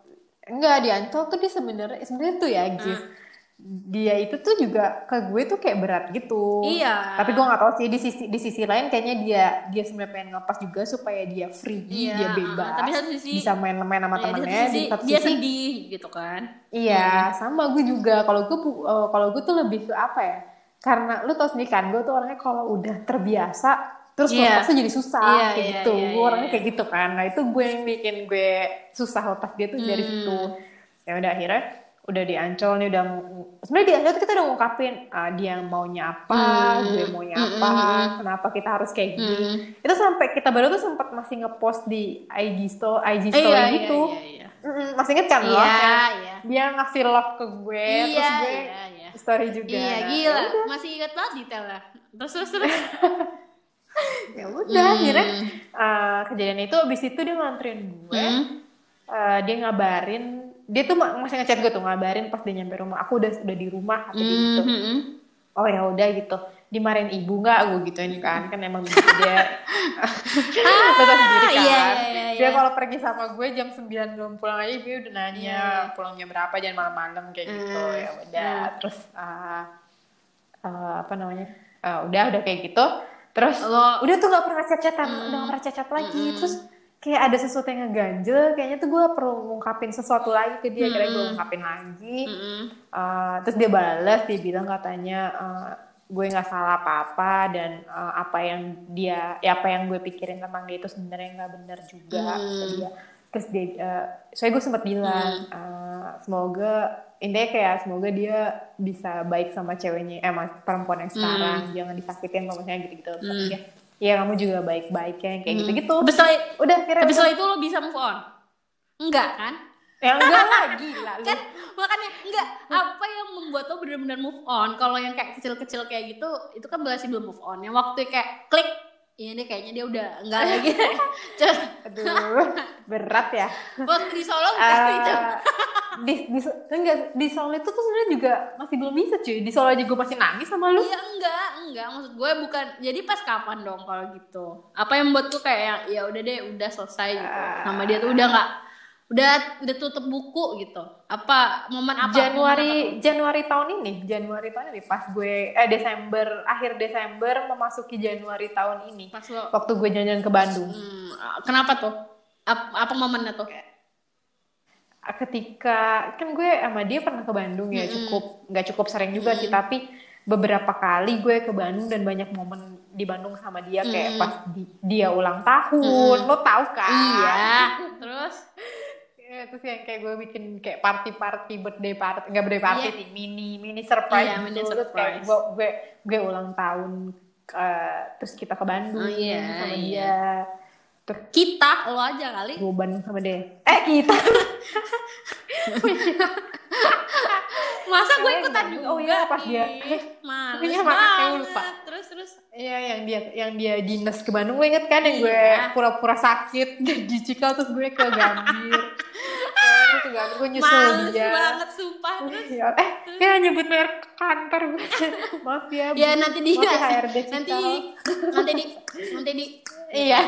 enggak di Ancol tuh dia sebenarnya sebenarnya tuh ya Gis Hmm. dia itu tuh juga ke gue tuh kayak berat gitu Iya. tapi gue nggak tahu sih di sisi di sisi lain kayaknya dia dia sebenarnya pengen ngelepas juga supaya dia free Iya, dia bebas tapi satu sisi- bisa main-main sama Iya, di satu temennya sisi di satu dia sisi sedih gitu kan Iya, sama gue juga. Kalau gue eh, kalau gue tuh lebih ke apa ya? Karena lu tau sendiri kan, gue tuh orangnya kalau udah terbiasa terus Iya. lepasnya jadi susah Iya, kayak iya, gitu. iya, gue iya, orangnya iya. kayak gitu kan. Nah, itu gue yang bikin gue susah lepas dia tuh dari Hmm. situ. Ya udah akhirnya udah di Ancol nih udah sebenarnya di Ancol kita udah ngungkapin ah, dia maunya apa, Hmm. gue maunya Hmm, apa, hmm, hmm. kenapa kita harus kayak gini. Hmm. Itu sampai kita baru tuh sempat masih ngepost di IG story, IG Eh, story iya, gitu. iya, iya, Mm-mm, masih inget kan iya Yang iya dia ngasih love ke gue terus iya gue iya iya story juga iya Nah, gila ya masih ingat banget detailnya terus terus terus ya udah Hmm. akhirnya uh, kejadian itu abis itu dia nganterin gue Hmm. uh, dia ngabarin dia tuh ma- masih ngechat gue tuh ngabarin pas dia nyampe rumah aku udah udah di rumah kata dia gitu Hmm, hmm. oh ya udah gitu dimarahin ibu nggak gue gituin kan kan emang dia lo tau sendiri kan iya, iya, iya, dia iya. kalau pergi sama gue jam 9 belum pulang aja dia udah nanya Iya. pulangnya berapa jangan malam-malam kayak gitu Hmm. ya udah terus uh, uh, apa namanya Uh, udah udah kayak gitu terus Lo- udah tuh nggak pernah chat-chatan Hmm. udah nggak pernah chat-chat lagi Hmm. terus kayak ada sesuatu yang ngeganjel kayaknya tuh gue perlu ngungkapin sesuatu lagi ke dia kira gue ngungkapin lagi Hmm. Uh, terus dia balas dia bilang katanya uh, gue nggak salah apa-apa dan uh, apa yang dia ya apa yang gue pikirin tentang dia itu sebenarnya nggak benar juga kata dia terus dia uh, soalnya gue sempat bilang uh, semoga intinya kayak semoga dia bisa baik sama ceweknya eh mas perempuan yang sekarang jangan disakitin misalnya gitu-gitu terus Hmm. dia ya kamu juga baik-baik ya kayak gitu-gitu Tapi setelah, udah kira tapi setelah itu lo bisa move on? Enggak kan? ya enggak lagi lah lu. Kan makanya enggak apa yang membuat lo benar-benar move on? Kalau yang kayak kecil-kecil kayak gitu, itu kan berarti belum move on. Yang waktu kayak klik, ini kayaknya dia udah enggak lagi. Aduh berat ya waktu di Solo. Eh, di, di, enggak, di Solo itu tuh sebenarnya juga masih belum bisa cuy. Di Solo aja gue masih nangis sama lu. Iya enggak, enggak maksud gue bukan. Jadi pas kapan dong kalau gitu? Apa yang membuat tuh kayak ya udah deh, udah selesai gitu. Sama dia tuh udah enggak udah udah tutup buku gitu. Apa momen apa? Momen Januari Januari tahun ini, Januari tahun ini pas gue eh Desember akhir Desember memasuki Januari tahun ini. Pas lo Waktu gue jalan-jalan ke Bandung. Hmm, kenapa tuh? Apa, apa momennya tuh? Ketika kan gue sama dia pernah ke Bandung ya, Mm-mm. cukup nggak cukup sering juga sih, tapi beberapa kali gue ke Bandung dan banyak momen di Bandung sama dia kayak pas di- dia ulang tahun, lo tahu kan? Iya. Terus? Ya, terus yang kayak gue bikin kayak party-party birthday party nggak birthday party sih mini mini surprise Iya, mini gitu. Terus kayak surprise. gue, gue gue ulang tahun eh, terus kita ke Bandung Oh, iya, sama iya. dia Kita, lo aja kali. gue Bandung sama dia eh kita Masa gue ikutan juga? Oh iya, pas dia- Males Iya, makanya gue banget. lupa. Terus, terus. Iya yang dia yang dia dinas ke Bandung lo inget kan yang gue Iya. pura-pura sakit di Cikal terus gue ke Gambir Eh, gue nyusul Males dia. banget, sumpah. Terus, Iya. eh ya nyebut merek kantor maaf ya Bu. ya nanti di Maaf ya HRD nanti nanti di nanti di. Iya.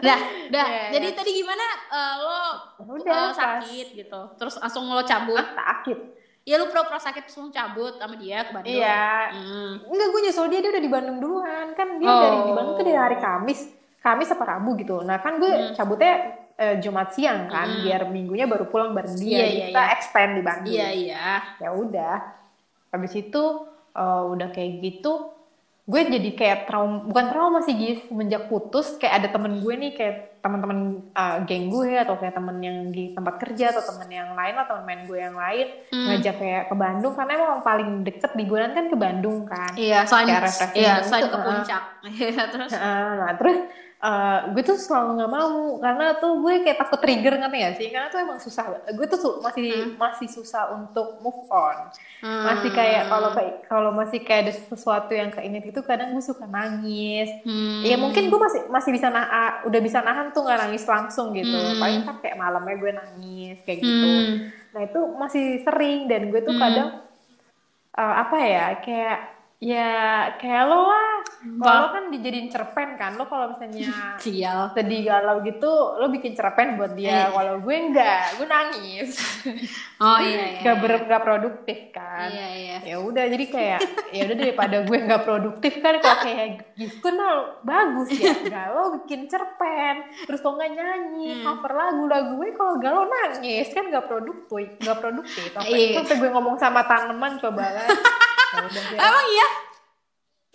Dah dah. Iya, jadi iya. tadi gimana? Eh, lo udah eh, pas. sakit gitu. Terus langsung lo cabut. Sakit. Ya lu pura-pura sakit terus lo cabut sama dia ke Bandung. Iya. Hmm. enggak gue nyusul dia dia udah di Bandung duluan. Kan dia Oh. dari di Bandung tuh dari hari Kamis. Kamis apa Rabu gitu. Nah kan gue Hmm. cabutnya eh, Jumat siang kan Hmm. biar minggunya baru pulang bareng dia Jadi iya, kita iya. extend di Bandung. Iya iya. Ya udah. Habis itu eh, udah kayak gitu gue jadi kayak trauma bukan trauma sih Gis. Semenjak putus kayak ada temen gue nih kayak teman-teman eh, geng gue atau kayak temen yang di tempat kerja atau temen yang lain atau temen main gue yang lain Hmm. ngajak kayak ke Bandung karena emang paling deket liburan kan ke Bandung kan. Iya refreshing iya gitu, selain ke puncak. Iya, terus? Heeh, nah terus eh, gue tuh selalu nggak mau karena tuh gue kayak takut trigger ngerti gak sih karena tuh emang susah gue tuh su- masih masih susah untuk move on Hmm. masih kayak kalau kayak kalau masih kayak ada sesuatu yang keinget itu kadang gue suka nangis Hmm. ya mungkin gue masih masih bisa nah udah bisa nahan tuh nggak nangis langsung gitu Hmm. paling kan kayak malamnya gue nangis kayak gitu Hmm. nah itu masih sering dan gue tuh Hmm. kadang eh, apa ya kayak ya kayak lo lah? Kalau lo kan dijadiin cerpen kan lo kalau misalnya sial. sedih galau gitu lo bikin cerpen buat dia. Eh. kalau gue enggak gue nangis. Oh iya iya gak ber gak produktif kan. Iya iya. Ya udah jadi kayak ya udah daripada gue nggak produktif kan kalau kayak gitu nah bagus ya. Galau bikin cerpen terus lo nggak nyanyi Hmm. cover lagu. Lagu gue kalau galau nangis kan nggak produktif nggak produktif. Sampai, Iya. sampai gue ngomong sama tanaman coba kan Ya emang iya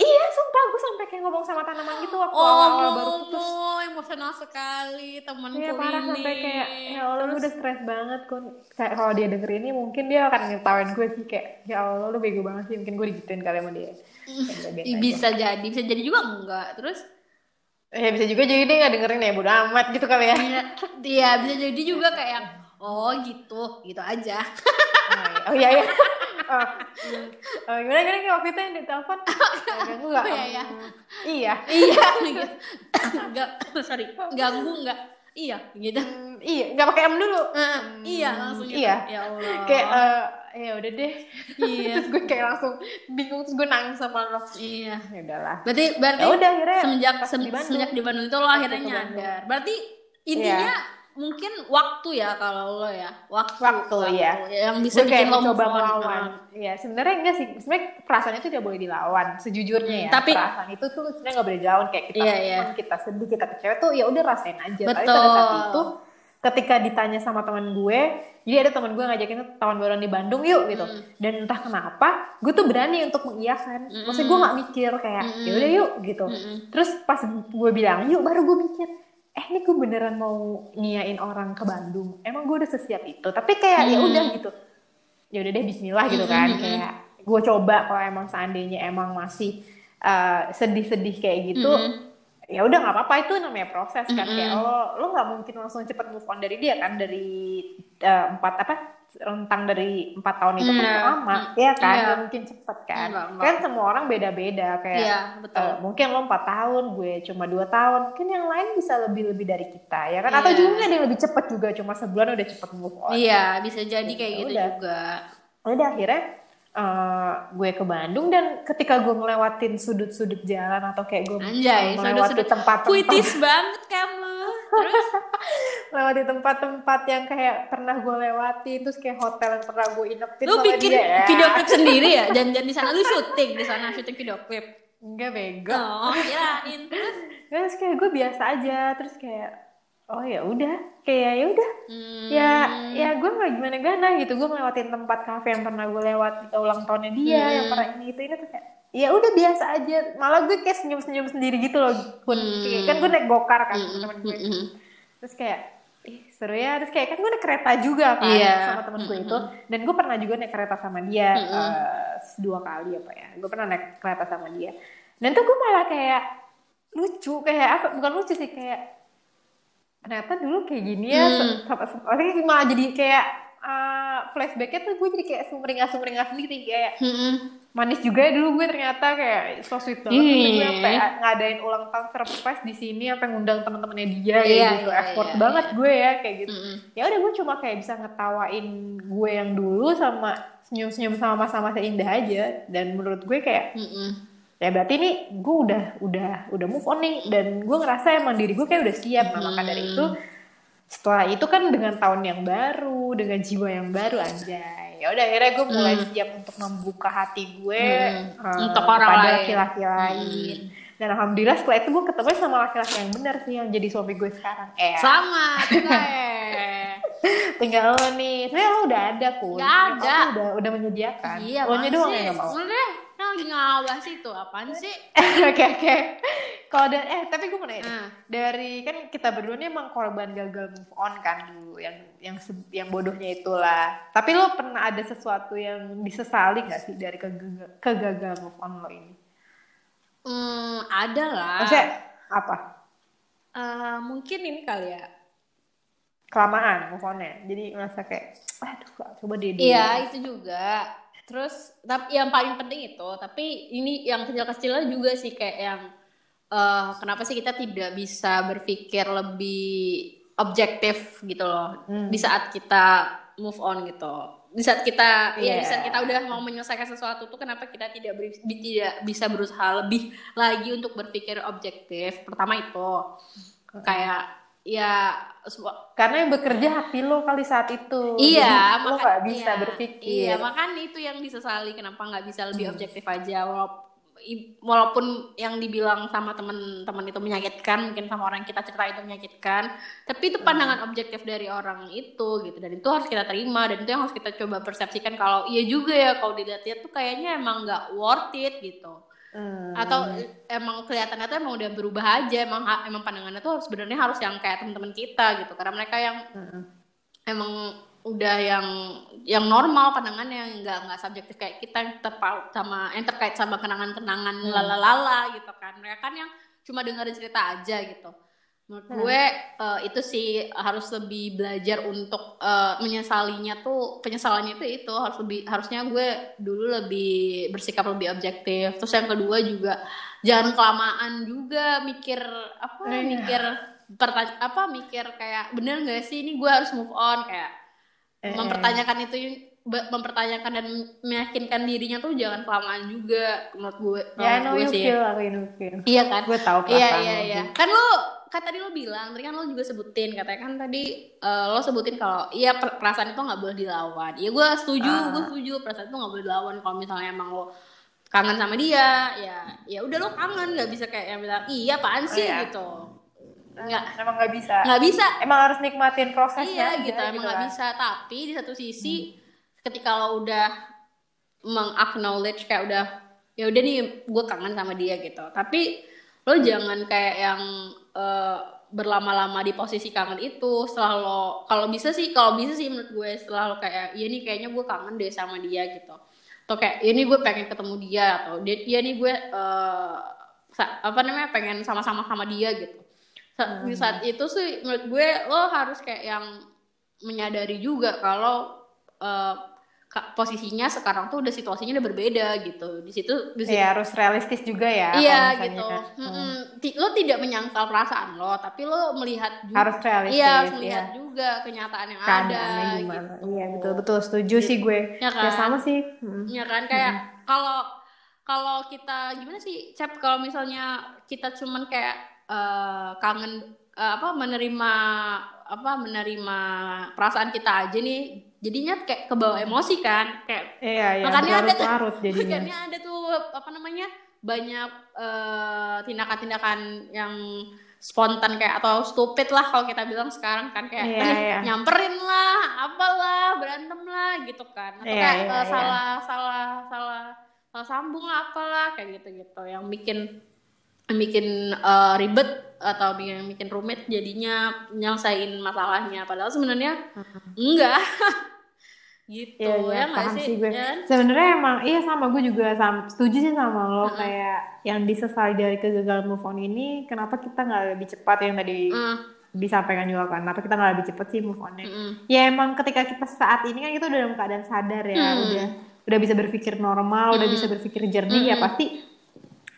iya sumpah gue sampai kayak ngomong sama tanaman gitu waktu oh awal-awal baru putus ngomong emosional sekali temanku Iya parah ini sampai kayak ya Allah gue udah stres banget kok kayak kalau dia denger ini mungkin dia akan ngetawain gue sih kayak ya Allah lu bego banget sih mungkin gue digituin kali sama dia. Ya aja. bisa jadi bisa jadi juga enggak terus Ya bisa juga jadi dia gak dengerin ya bodo amat gitu kali ya. Iya, iya bisa jadi juga kayak oh gitu gitu aja Oh iya iya. Oh, hmm. oh, gimana gimana kayak waktu itu yang ditelepon? Ganggu gak? Iya, iya. Iya. iya gitu. enggak sorry ganggu enggak iya gitu Hmm, iya, nggak pakai em dulu. Eh, iya langsung gitu iya. ya Allah Kayak eh, ya udah deh. iya terus gue kayak langsung bingung terus gue nangis sama lo. iya Ya udahlah. berarti berarti Ya udah akhirnya semenjak sem- di Bandung. semenjak di Bandung itu lo akhirnya nyadar berarti intinya mungkin waktu ya kalau lo ya waktu Waktu, ya. yang bisa gue bikin kayak lo on. melawan. Iya, sebenarnya enggak sih. Sebenarnya perasaan itu tidak boleh dilawan. Sejujurnya ya. Hmm, tapi- perasaan itu tuh sebenarnya nggak boleh dilawan kayak kita Iya, iya. kita sedih, kita kecewa tuh ya udah rasain aja. Tapi Betul. pada saat itu ketika ditanya sama teman gue, jadi ada teman gue ngajakin tuh tahun baruan di Bandung yuk gitu. Hmm. Dan entah kenapa, gue tuh berani untuk mengiyakan. Maksudnya gue nggak mikir kayak Hmm. ya udah yuk gitu. Mm-mm. Terus pas gue bilang yuk, baru gue mikir eh ini gue beneran mau ngiyain orang ke Bandung. Emang gue udah sesiap itu. Tapi kayak ya Hmm. udah gitu. Ya udah deh Bismillah gitu kan. Kayak gue coba kalau emang seandainya emang masih uh, sedih-sedih kayak gitu ya udah nggak apa-apa. Itu namanya proses kan. Kayak lo lo nggak mungkin langsung cepet move on dari dia kan dari uh, empat apa rentang dari empat tahun itu kan Iya. lama ya kan Iya. nggak mungkin cepet kan Nggak, nggak. kan semua orang beda-beda kayak Iya, betul. uh, mungkin lo empat tahun gue cuma dua tahun mungkin yang lain bisa lebih lebih dari kita ya kan atau Iya. juga ada yang lebih cepet juga cuma sebulan udah cepet move on iya bisa jadi kayak Ya gitu udah. juga udah akhirnya eh, gue ke Bandung dan ketika gue ngelewatin sudut-sudut jalan atau kayak gue anjay melewati tempat-tempat puitis banget kamu. Terus? Lewati tempat-tempat yang kayak pernah gue lewati terus kayak hotel yang pernah gue inepin lu bikin dia. ya. video klip sendiri ya? Janjian di sana. Lu syuting di sana syuting video klip. Enggak bego. Oh kirain terus terus kayak gue biasa aja terus kayak oh ya udah kayak ya udah Hmm. ya ya gue nggak gimana gimana gitu gue ngelewatin tempat kafe yang pernah gue lewat di ulang tahunnya dia Hmm. yang pernah ini itu ini tuh kayak ya udah biasa aja malah gue kayak senyum senyum sendiri gitu loh Kun. Kayak- kan gue naik gokar kan Hmm. temen gue Hmm. terus kayak ih seru ya terus kayak kan gue naik kereta juga kan Iya. sama temen gue itu dan gue pernah juga naik kereta sama dia eh, dua kali apa ya gue pernah naik kereta sama dia dan tuh gue malah kayak lucu kayak apa bukan lucu sih kayak ternyata dulu kayak gini ya Hmm. sama- maksudnya malah jadi kayak uh, flashbacknya tuh gue jadi kayak sumringah sumringah sendiri kayak Mm-mm. manis juga ya dulu gue ternyata kayak so sweet banget. Terus gue sampai ngadain ulang tahun surprise di sini sampai ngundang teman-temannya dia kayak Iya, gitu iya, effort iya, banget gue ya kayak gitu Mm-mm. ya udah gue cuma kayak bisa ngetawain gue yang dulu sama senyum-senyum sama masa-masa indah aja dan menurut gue kayak Mm-mm. Ya berarti nih gue udah udah udah move on nih. Dan gue ngerasa emang diri gue kayak udah siap. Nah maka dari itu setelah itu kan dengan tahun yang baru dengan jiwa yang baru anjay. Ya udah akhirnya gue mulai siap untuk membuka hati gue Hmm. eh, Untuk orang lain. laki-laki lain. Dan alhamdulillah setelah itu gue ketemu sama laki-laki yang benar sih yang jadi suami gue sekarang. Eh. Sama, tinggal lo nih. Sebenarnya lo udah ada ada. lo udah udah menyediakan. Iya, lo nya doang yang gak mau. Udah, kan lagi ngawah sih tuh. Apaan sih? Oke oke. Kalau da- eh tapi gue mau nanya nih. Hmm. dari kan kita berdua ini emang korban gagal move on kan dulu yang yang yang bodohnya itulah. Tapi lo pernah ada sesuatu yang disesali nggak sih dari kegag- kegagal move on lo ini? Hmm, ada lah. Maksudnya apa? Eh, mungkin ini kali ya. Kelamaan move onnya. Jadi merasa kayak aduh coba dia. Iya, itu juga. Terus tapi yang paling penting itu, tapi ini yang kecil-kecilnya juga sih kayak yang eh, kenapa sih kita tidak bisa berpikir lebih objektif gitu loh Hmm. di saat kita move on gitu. Di saat kita ya di Iya. saat kita udah mau menyelesaikan sesuatu tuh kenapa kita tidak bi- tidak bisa berusaha lebih lagi untuk berpikir objektif. Pertama itu kayak ya Karena yang bekerja hati lo kali saat itu. Iya, Jadi lo nggak bisa iya, berpikir. Iya, makanya itu yang disesali kenapa nggak bisa lebih Hmm. objektif aja walaupun walaupun yang dibilang sama teman-teman itu menyakitkan, mungkin sama orang yang kita cerita itu menyakitkan, tapi itu pandangan Hmm. objektif dari orang itu gitu dan itu harus kita terima dan itu yang harus kita coba persepsikan kalau iya juga ya kalau dilihat-lihat tuh kayaknya emang nggak worth it gitu Hmm. atau emang kelihatannya tuh emang udah berubah aja emang emang pandangannya tuh sebenarnya harus yang kayak teman-teman kita gitu karena mereka yang Hmm. emang udah yang yang normal pandangannya yang nggak nggak subjektif kayak kita yang terpaut sama yang terkait sama kenangan-kenangan Hmm. lalalala gitu kan mereka kan yang cuma dengerin cerita aja gitu menurut gue eh, itu sih harus lebih belajar untuk eh, menyesalinya tuh penyesalannya itu itu harus lebih harusnya gue dulu lebih bersikap lebih objektif. Terus yang kedua juga jangan kelamaan juga mikir apa Iya. mikir pertanya apa mikir kayak bener nggak sih ini gue harus move on? Kayak Eh, mempertanyakan itu mempertanyakan dan meyakinkan dirinya tuh jangan kelamaan juga menurut gue Ya, menurut know gue sih. feel, know feel. iya kan? Gue tahu iya iya iya. kan lo kan tadi lo bilang tadi kan lo juga sebutin katanya kan tadi eh, lo sebutin kalau iya per- perasaan itu nggak boleh dilawan. Iya gue setuju Ah. gue setuju perasaan itu nggak boleh dilawan. Kalau misalnya emang lo kangen sama dia ya ya udah lo kangen nggak bisa kayak yang bilang iya apaan sih? iya. gitu. Nggak. Emang nggak bisa. nggak bisa. Emang harus nikmatin prosesnya iya gitu emang nggak kan. bisa. Tapi di satu sisi ketika lo udah mengacknowledge kayak udah ya udah nih gue kangen sama dia gitu. Tapi lo jangan kayak yang eh, berlama-lama di posisi kangen itu setelah lo kalau bisa sih kalau bisa sih menurut gue setelah lo kayak ya nih kayaknya gue kangen deh sama dia gitu. Atau kayak ya nih gue pengen ketemu dia atau dia ya nih gue sa- apa namanya pengen sama-sama sama dia gitu. Sa- di saat itu sih menurut gue lo harus kayak yang menyadari juga kalau eh, ka- posisinya sekarang tuh udah situasinya udah berbeda gitu di situ di situ Iya, harus realistis juga ya. iya gitu Hmm. Mm-mm. Ti- lo tidak menyangkal perasaan lo tapi lo melihat juga Harus realistis. iya harus ya. melihat juga kenyataan yang ada Keadaannya gimana. gitu Iya, betul betul setuju sih gue. Ya kan? Ya sama sih. Hmm. ya kan kayak kalau kalau kita gimana sih Cep kalau misalnya kita cuman kayak eh, kangen eh, apa menerima apa menerima perasaan kita aja nih jadinya kayak kebawa emosi kan kayak Iya, iya. Makanya ada tuh- makanya ada tuh apa namanya banyak eh, tindakan-tindakan yang spontan kayak atau stupid lah kalau kita bilang sekarang kan kayak Iya, "Eh, iya. nyamperin lah apalah berantem lah gitu kan atau Iya, kayak iya, iya. salah salah salah salah sambung lah apalah kayak gitu gitu yang bikin bikin eh, ribet atau yang bikin rumit jadinya nyelesain masalahnya padahal sebenarnya enggak gitu Iya, iya, ya nggak paham sih, sih gue. Ya kan? Sebenarnya emang iya sama gue juga sam- setuju sih sama lo kayak yang disesali dari kegagalan move on ini kenapa kita nggak lebih cepat yang tadi Mm, disampaikan juga kan kenapa kita nggak lebih cepet sih move on-nya Mm-mm. ya emang ketika kita saat ini kan kita udah dalam keadaan sadar ya Hmm. udah udah bisa berpikir normal udah Hmm. bisa berpikir jernih ya Hmm. pasti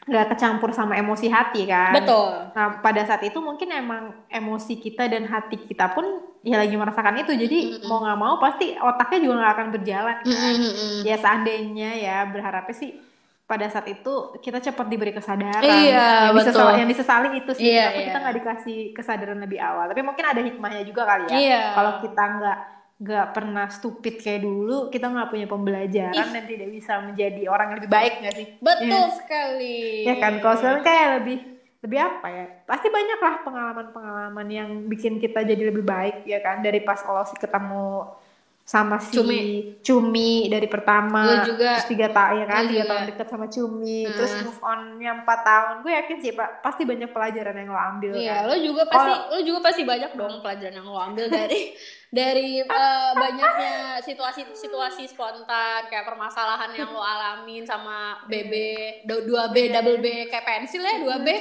nggak kecampur sama emosi hati kan betul Nah, pada saat itu mungkin emang emosi kita dan hati kita pun ya lagi merasakan itu. Jadi Mm-mm. mau nggak mau pasti otaknya juga nggak akan berjalan. kan. Mm-mm. Ya seandainya ya berharapnya sih pada saat itu kita cepat diberi kesadaran. Iya, yang, betul. yang disesali itu sih. Iya, Kenapa iya. kita nggak dikasih kesadaran lebih awal. Tapi mungkin ada hikmahnya juga kali ya. Iya. Kalau kita nggak nggak pernah stupid kayak dulu, kita nggak punya pembelajaran dan tidak bisa menjadi orang yang lebih baik nggak sih? betul Iya. sekali Ya kan, kalau sekarang kayak lebih lebih apa ya? Pasti banyak lah pengalaman-pengalaman yang bikin kita jadi lebih baik ya kan dari pas lo sih ketemu sama si Cumi. Cumi dari pertama Lu juga. terus tiga tahun ya kan tiga juga. tahun deket sama Cumi Hmm. terus move onnya empat tahun gue yakin sih pak pasti banyak pelajaran yang lo ambil Iya, kan lo juga pasti Kalau- lo juga pasti banyak dong pelajaran yang lo ambil dari dari eh, banyaknya situasi-situasi spontan kayak permasalahan yang lo alamin sama BB du- 2B double B kayak pensil ya 2B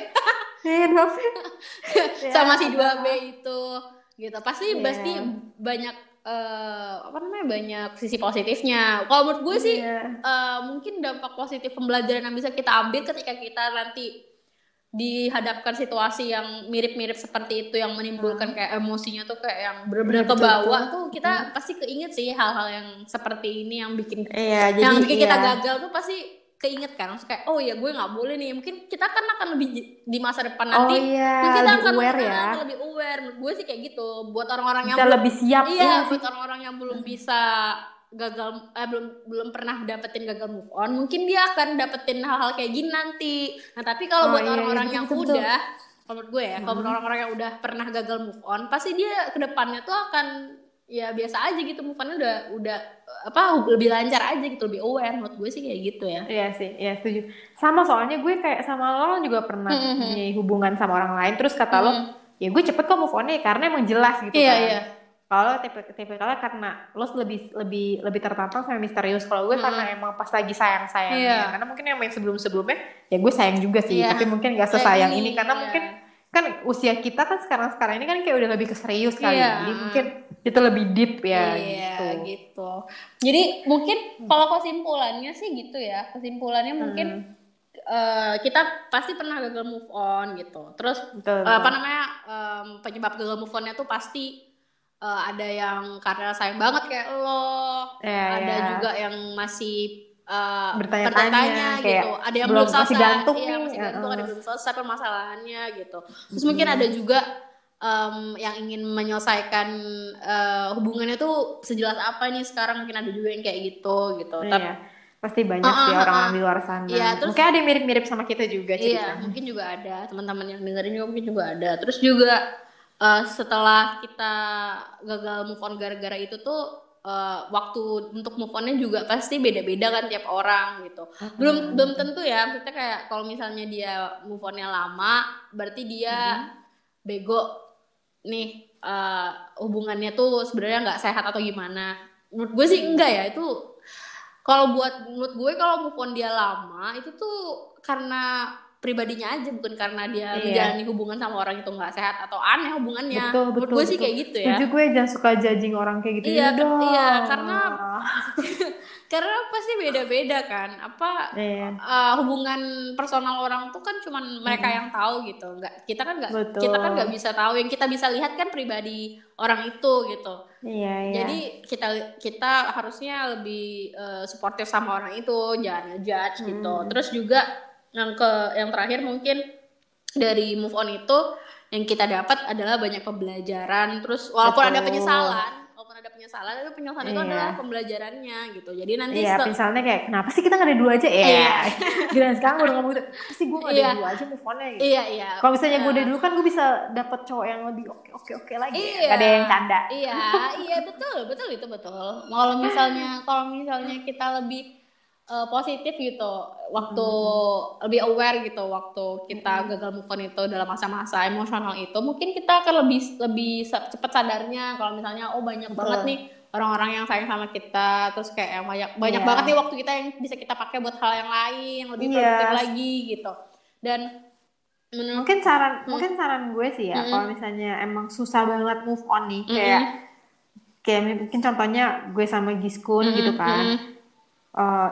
Iya, Novi. sama si 2B itu gitu. Pasti Iya. pasti banyak eh, apa namanya banyak sisi positifnya. Kalau menurut gue sih Iya. eh, mungkin dampak positif pembelajaran yang bisa kita ambil ketika kita nanti dihadapkan situasi yang mirip-mirip seperti itu yang menimbulkan kayak emosinya tuh kayak yang bener-bener Iya, ke bawah tuh kita pasti keinget sih hal-hal yang seperti ini yang bikin Iya, jadi yang bikin kita iya. gagal tuh pasti keinget kan Maksudnya kayak oh ya gue nggak boleh nih. Mungkin kita kan akan lebih di masa depan nanti oh iya mungkin kita lebih akan aware akan ya lebih aware. Gue sih kayak gitu buat orang-orang yang belum- lebih siap iya ya buat orang-orang yang belum bisa gagal eh, belum belum pernah dapetin gagal move on mungkin dia akan dapetin hal-hal kayak gini nanti. Nah tapi kalau Oh, buat iya, orang-orang iya, yang betul, udah kalau menurut gue ya kalau buat orang-orang yang udah pernah gagal move on pasti dia ke depannya tuh akan ya biasa aja gitu move on udah udah apa lebih lancar aja gitu lebih aware menurut gue sih kayak gitu ya Iya sih, iya setuju. Sama soalnya gue kayak sama lo, lo juga pernah Hmm, hmm, punya hubungan sama orang lain, terus kata lo, Hmm. ya gue cepet kok move on karena emang jelas gitu Iya, kan. iya. Kalau tipe tipikalnya karena lo lebih lebih lebih tertantang sama misterius. Kalau gue Hmm. karena emang pas lagi sayang sayangnya, Iya. karena mungkin yang main sebelum sebelumnya, ya gue sayang juga sih, Iya. tapi mungkin gak sesayang ini karena iya. mungkin kan usia kita kan sekarang sekarang ini kan kayak udah lebih ke serius kali, Iya. jadi mungkin itu lebih deep ya. iya gitu. gitu. Jadi mungkin kalau kesimpulannya sih gitu ya. Kesimpulannya mungkin eh, kita pasti pernah gagal move on gitu. Terus Betul, eh, apa namanya em, penyebab gagal move onnya tuh pasti eh, ada yang karena sayang banget kayak lo, Iya, ada iya. juga yang masih eh, Bertanya-tanya, gitu. Ada yang belum- belum selesai, masih gantung iya, masih gantung, ada heeh. yang belum selesai permasalahannya gitu. Terus mungkin ada juga em, yang ingin menyelesaikan eh, hubungannya tuh sejelas apa nih sekarang mungkin ada juga yang kayak gitu gitu. Tapi Iya. Pasti banyak Ah, sih ah, orang ah. di luar sana. Iya, terus- Mungkin ada yang mirip-mirip sama kita juga Iya, ceritanya. mungkin juga ada teman-teman yang dengerin juga mungkin juga ada. Terus juga eh, setelah kita gagal move on gara-gara itu tuh eh, waktu untuk move onnya juga pasti beda-beda kan tiap orang gitu. Belum belum tentu ya, maksudnya kayak kalau misalnya dia move onnya lama, berarti dia bego nih eh, hubungannya tuh sebenarnya nggak sehat atau gimana. Menurut gue sih enggak ya itu kalau buat menurut gue kalau move on dia lama itu tuh karena pribadinya aja bukan karena dia Iya. menjalani hubungan sama orang itu nggak sehat atau aneh hubungannya. Betul, menurut betul, gue sih betul. kayak gitu ya. Setuju gue jangan suka judging orang kayak gitu Iya, dong. iya, karena- Karena pasti beda-beda kan. Apa Iya. uh, hubungan personal orang tuh kan cuman mereka yang tahu gitu. Nggak kita kan nggak kita kan nggak bisa tahu. Yang kita bisa lihat kan pribadi orang itu gitu. Iya, iya. Jadi kita kita harusnya lebih uh, suportif sama orang itu, jangan ngejudge gitu. Terus juga yang ke yang terakhir mungkin dari move on itu yang kita dapat adalah banyak pembelajaran. Terus walaupun ada Betul. penyesalan, walaupun ada penyesalan, tapi penyesalan itu Iya. adalah pembelajarannya gitu. Jadi nanti Iya, setel- misalnya kayak kenapa sih kita gak ada dua aja? Iya. Iya. Gila sekarang gue udah ngomong gitu. Sih gue gak ada Iya. dua aja move on-nya gitu. Iya iya. Kalau misalnya gue Iya. dari dulu kan gue bisa dapet cowok yang lebih oke oke oke lagi. ya. Iya. Gak ada yang canda. Iya, iya betul, betul itu betul. Kalau misalnya kalau misalnya kita lebih eh, positif gitu, waktu lebih aware gitu, waktu kita gagal move on itu dalam masa-masa emosional itu, mungkin kita akan lebih lebih cepat sadarnya kalau misalnya oh banyak Betul. banget nih orang-orang yang sayang sama kita, terus kayak yang banyak banyak Iya. banget nih waktu kita yang bisa kita pakai buat hal yang lain, yang lebih Iya. produktif lagi gitu. Dan menurut mungkin saran mungkin saran gue sih ya Mm-mm. kalau misalnya emang susah banget move on nih kayak kayak mungkin contohnya gue sama Giskun Mm-mm, gitu kan mm-mm. Eh,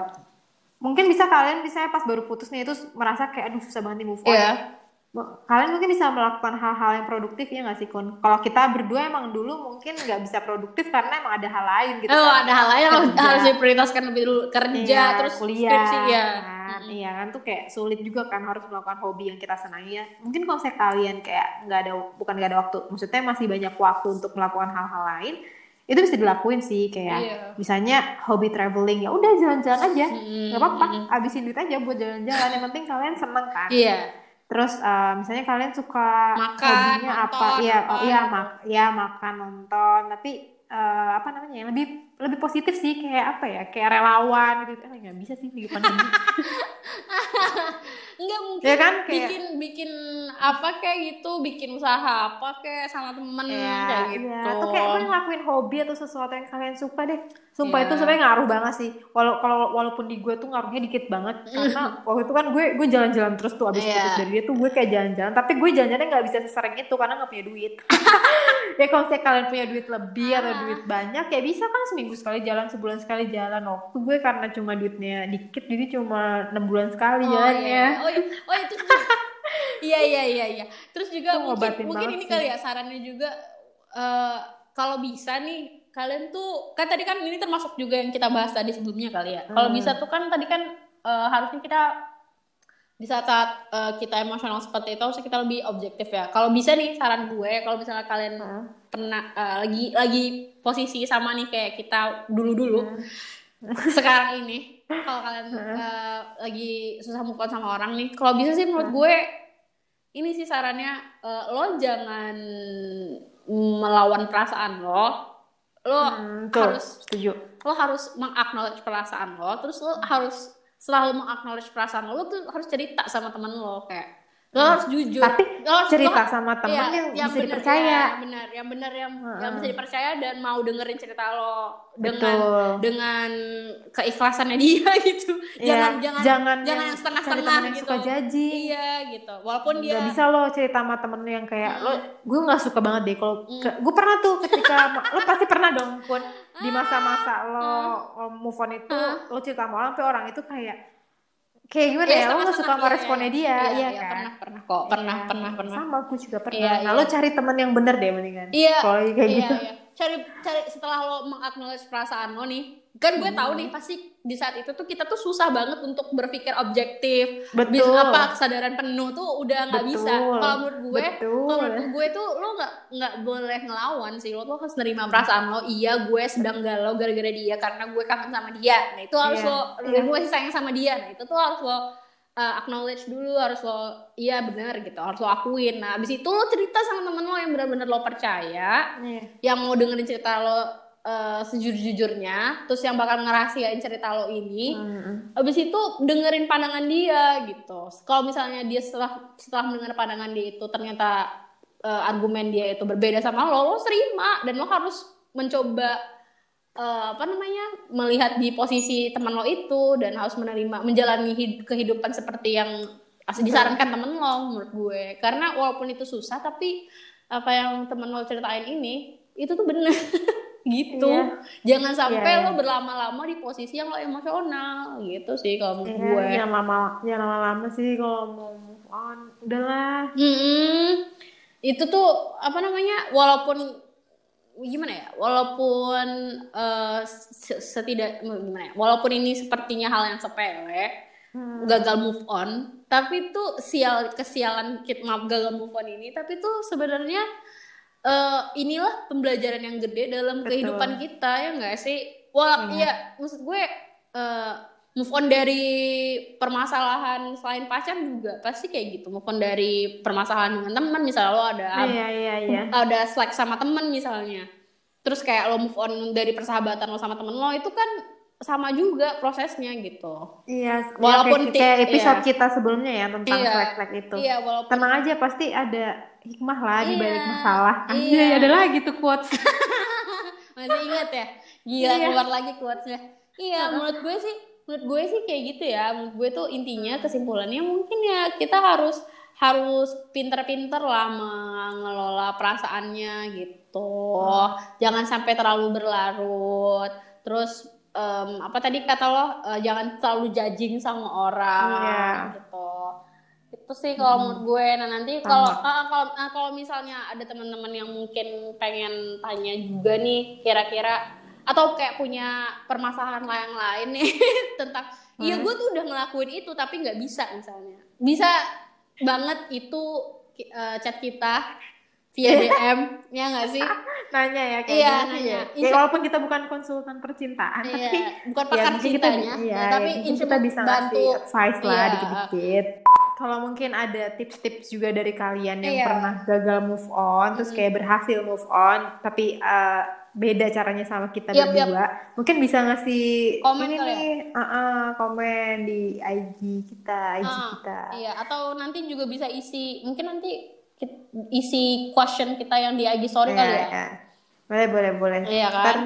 mungkin bisa kalian misalnya pas baru putus nih itu merasa kayak aduh susah banget nih move on Iya. kalian mungkin bisa melakukan hal-hal yang produktif ya nggak sih kun kalau kita berdua emang dulu mungkin nggak bisa produktif karena emang ada hal lain gitu Oh, kan. ada hal lain Kerja. harus diprioritaskan lebih dulu kerja Iya, terus kuliah skripsi ya. kan iya kan tuh kayak sulit juga kan harus melakukan hobi yang kita senangi ya mungkin kalau saya kalian kayak nggak ada bukan nggak ada waktu maksudnya masih banyak waktu untuk melakukan hal-hal lain itu bisa dilakuin sih kayak Iya. misalnya hobi traveling ya udah jalan-jalan aja nggak apa-apa mm-mm. habisin duit aja buat jalan-jalan yang penting kalian seneng kan Iya. Terus eh, misalnya kalian suka Makan, hobinya apa? nonton, Iya, apa oh iya mak, ya makan, nonton. Tapi eh, apa namanya? ya, Lebih lebih positif sih kayak apa ya? Kayak relawan gitu. Eh nggak bisa sih lagi pandemi. Enggak mungkin Ya kan, kayak- bikin bikin apa kayak gitu, bikin usaha apa kayak sama temen kayak gitu. Iya, atau kayak kalian ngelakuin hobi atau sesuatu yang kalian suka deh. Sumpah Iya. itu sebenarnya ngaruh banget sih. Walau kalau walaupun di gue tuh ngaruhnya dikit banget karena waktu itu kan gue gue jalan-jalan terus tuh abis Iya. putus dari dia tuh gue kayak jalan-jalan. Tapi gue jalan-jalannya nggak bisa sesering itu karena nggak punya duit. ya kalau misalnya kalian punya duit lebih atau Ah. duit banyak ya bisa kan seminggu sekali jalan sebulan sekali jalan. Waktu gue karena cuma duitnya dikit jadi cuma enam bulan sekali Oh jalannya. iya. Oh, iya. oh itu. Iya iya iya iya. Terus juga Itu mungkin mungkin ini sih. kali ya sarannya juga eh kalau bisa nih kalian tuh kan tadi kan ini termasuk juga yang kita bahas tadi sebelumnya kali ya. Kalau Hmm. bisa tuh kan tadi kan eh, harusnya kita di saat-saat eh, kita emosional seperti itu harusnya kita lebih objektif ya. Kalau bisa nih saran gue kalau misalnya kalian Heeh. pernah eh, lagi lagi posisi sama nih kayak kita dulu-dulu sekarang ini kalau kalian eh, lagi susah move on sama orang nih kalau bisa sih menurut gue ini sih sarannya eh, lo jangan melawan perasaan lo lo Hmm, harus setuju. lo harus mengaknowledge perasaan lo terus lo harus selalu mengaknowledge perasaan lo lo tuh harus cerita sama temen lo kayak lo harus jujur Tapi Lo harus- cerita lo- sama temen Iya, yang, bisa bener, dipercaya. iya, benar yang benar yang yang Heeh. bisa dipercaya dan mau dengerin cerita lo dengan Betul. dengan keikhlasannya dia gitu Iya, jangan jangan jangan jangan yang yang setengah-setengah cari temen yang gitu suka jaji. iya gitu walaupun dia Gak bisa lo cerita sama temen lo yang kayak Mm. lo gue nggak suka banget deh kalau Mm. ke- gue pernah tuh ketika lo pasti pernah dong pun di Ah. masa-masa lo lo move on itu lo cerita sama orang tapi orang itu kayak kayak gimana Iya, ya lo nggak suka sama iya, responnya dia Iya, iya, iya, kan pernah pernah kok pernah Iya. pernah pernah sama gue juga pernah Iya, nah iya. lo cari temen yang bener deh mendingan Iya, kalau kayak iya, gitu iya. Cari cari setelah lo mengaknowledge perasaan lo nih, kan gue tahu Hmm. nih pasti di saat itu tuh kita tuh susah banget untuk berpikir objektif. Betul. Bisa apa kesadaran penuh tuh udah nggak bisa. Kalau menurut gue, kalau menurut gue tuh lo nggak nggak boleh ngelawan sih. Lo tuh harus nerima perasaan lo. Iya, gue sedang galau gara-gara dia karena gue kangen sama dia. Nah itu harus Iya, lo. iya. Gue sayang sama dia. Nah itu tuh harus lo uh, acknowledge dulu harus lo iya benar gitu harus lo akuin nah abis itu lo cerita sama temen lo yang benar-benar lo percaya Iya. yang mau dengerin cerita lo uh, sejujur-jujurnya terus yang bakal ngerahasiain cerita lo ini Mm-mm. abis itu dengerin pandangan dia gitu kalau misalnya dia setelah setelah mendengar pandangan dia itu ternyata uh, argumen dia itu berbeda sama lo lo terima dan lo harus mencoba eh, apa namanya melihat di posisi teman lo itu dan harus menerima menjalani hid- kehidupan seperti yang asli disarankan temen lo menurut gue. Karena walaupun itu susah tapi apa yang temen lo ceritain ini itu tuh bener. Gitu. Iya. jangan sampai Iya, iya. lo berlama-lama di posisi yang lo emosional. Gitu sih kalau menurut Iya, gue. jangan lama jangan lama-lama sih kalau mau move on. Udahlah. Mm-mm. itu tuh apa namanya walaupun gimana ya walaupun se- setidak gimana ya walaupun ini sepertinya hal yang sepele Hmm. gagal move on tapi tuh sial kesialan kit maaf gagal move on ini tapi tuh sebenarnya eh, inilah pembelajaran yang gede dalam Betul. kehidupan kita ya enggak sih wah Iya. iya maksud gue eh, move on dari permasalahan selain pacar juga pasti kayak gitu. Move on dari permasalahan dengan teman misalnya lo ada iya iya iya. ada slack sama temen misalnya. Terus kayak lo move on dari persahabatan lo sama temen lo itu kan sama juga prosesnya gitu. Iya Walaupun kayak, kayak episode iya. kita sebelumnya ya tentang Iya. flek-flek itu. Iya walaupun tenang aja pasti ada hikmah lah di balik Iya, masalah iya. Anjay, ada lagi tuh quotes. Masih inget ya? Gila Iya. keluar lagi quotesnya. Iya menurut gue sih menurut gue sih kayak gitu ya menurut gue tuh intinya kesimpulannya mungkin ya kita harus harus pinter-pinter lah mengelola perasaannya gitu. Jangan sampai terlalu berlarut. Terus em, apa tadi kata lo eh, jangan terlalu judging sama orang Iya. gitu. Itu sih kalau menurut gue. Nah nanti kalau ah, kalau nah, kalau misalnya ada teman-teman yang mungkin pengen tanya juga nih kira-kira atau kayak punya permasalahan yang lain nih tentang iya gue tuh udah ngelakuin itu tapi nggak bisa misalnya bisa banget itu eh, chat kita via DM ya nggak sih nanya ya kayak Iya, gitu nanya. ya. Ya, walaupun kita bukan konsultan percintaan Iya, tapi bukan ya, pakar kita cintanya, iya, nah, ya, tapi insya kita bisa bantu. advice lah Iya. dikit-dikit. Kalau mungkin ada tips-tips juga dari kalian yang Iya. pernah gagal move on, terus kayak berhasil move on, tapi uh, beda caranya sama kita yap. berdua, mungkin bisa ngasih Komen ini ya? nih, uh, uh, komen di IG kita, IG Ah, kita. Iya, atau nanti juga bisa isi, mungkin nanti isi question kita yang di IG story Iya, kali ya. iya. Boleh, boleh, boleh. Iya kan? Ntar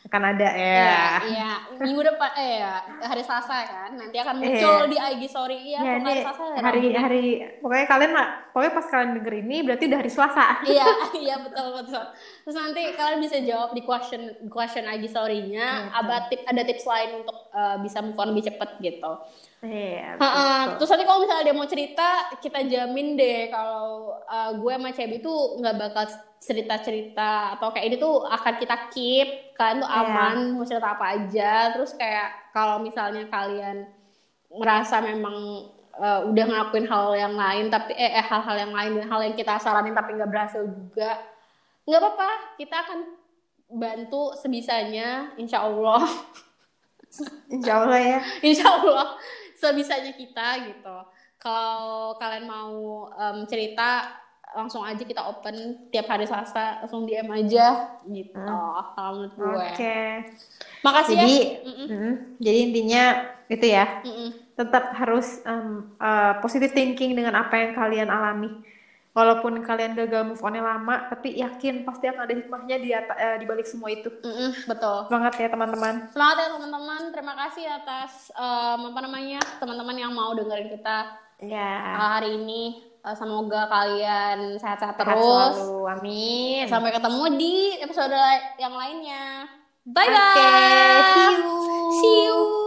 akan ada ya. Iya, iya. Minggu depan, eh ya, hari Selasa kan, nanti akan muncul Iya. di IG story. Iya, Ya, pokoknya ini Selasa ya, hari hari pokoknya kalian lah pokoknya pas kalian denger ini berarti udah hari Selasa. iya, iya betul betul. Terus nanti kalian bisa jawab di question question IG story-nya. Iya, ada tip ada tips lain untuk eh, bisa move on lebih cepet gitu. Iya. Betul. Terus nanti kalau misalnya dia mau cerita, kita jamin deh kalau uh, gue sama Cebi tuh nggak bakal cerita-cerita atau kayak ini tuh akan kita keep, kalian tuh Iya. aman mau cerita apa aja. Terus kayak kalau misalnya kalian merasa memang uh, udah ngelakuin hal yang lain tapi eh, eh, hal-hal yang lain dan hal yang kita saranin tapi nggak berhasil juga, nggak apa-apa. Kita akan bantu sebisanya, insya Allah. Insya Allah ya. Insya Allah sebisanya kita gitu. Kalau kalian mau em, cerita langsung aja kita open tiap hari Selasa langsung DM aja gitu. Kalau menurut gue. Oke. Makasih Jadi, ya. Mm-mm. mm, jadi intinya itu ya, Mm-mm. tetap harus um, uh, positive thinking dengan apa yang kalian alami. Walaupun kalian gagal move on lama, tapi yakin pasti akan ada hikmahnya di, eh, di balik semua itu. Mm-mm, betul. Semangat ya teman-teman. Semangat ya teman-teman. Terima kasih atas em, apa namanya teman-teman yang mau dengerin kita Ya. uh, hari ini. Uh, semoga kalian sehat-sehat Sehat terus. selalu. Amin. Sampai ketemu di episode yang lainnya. Bye bye. Oke, see you. See you.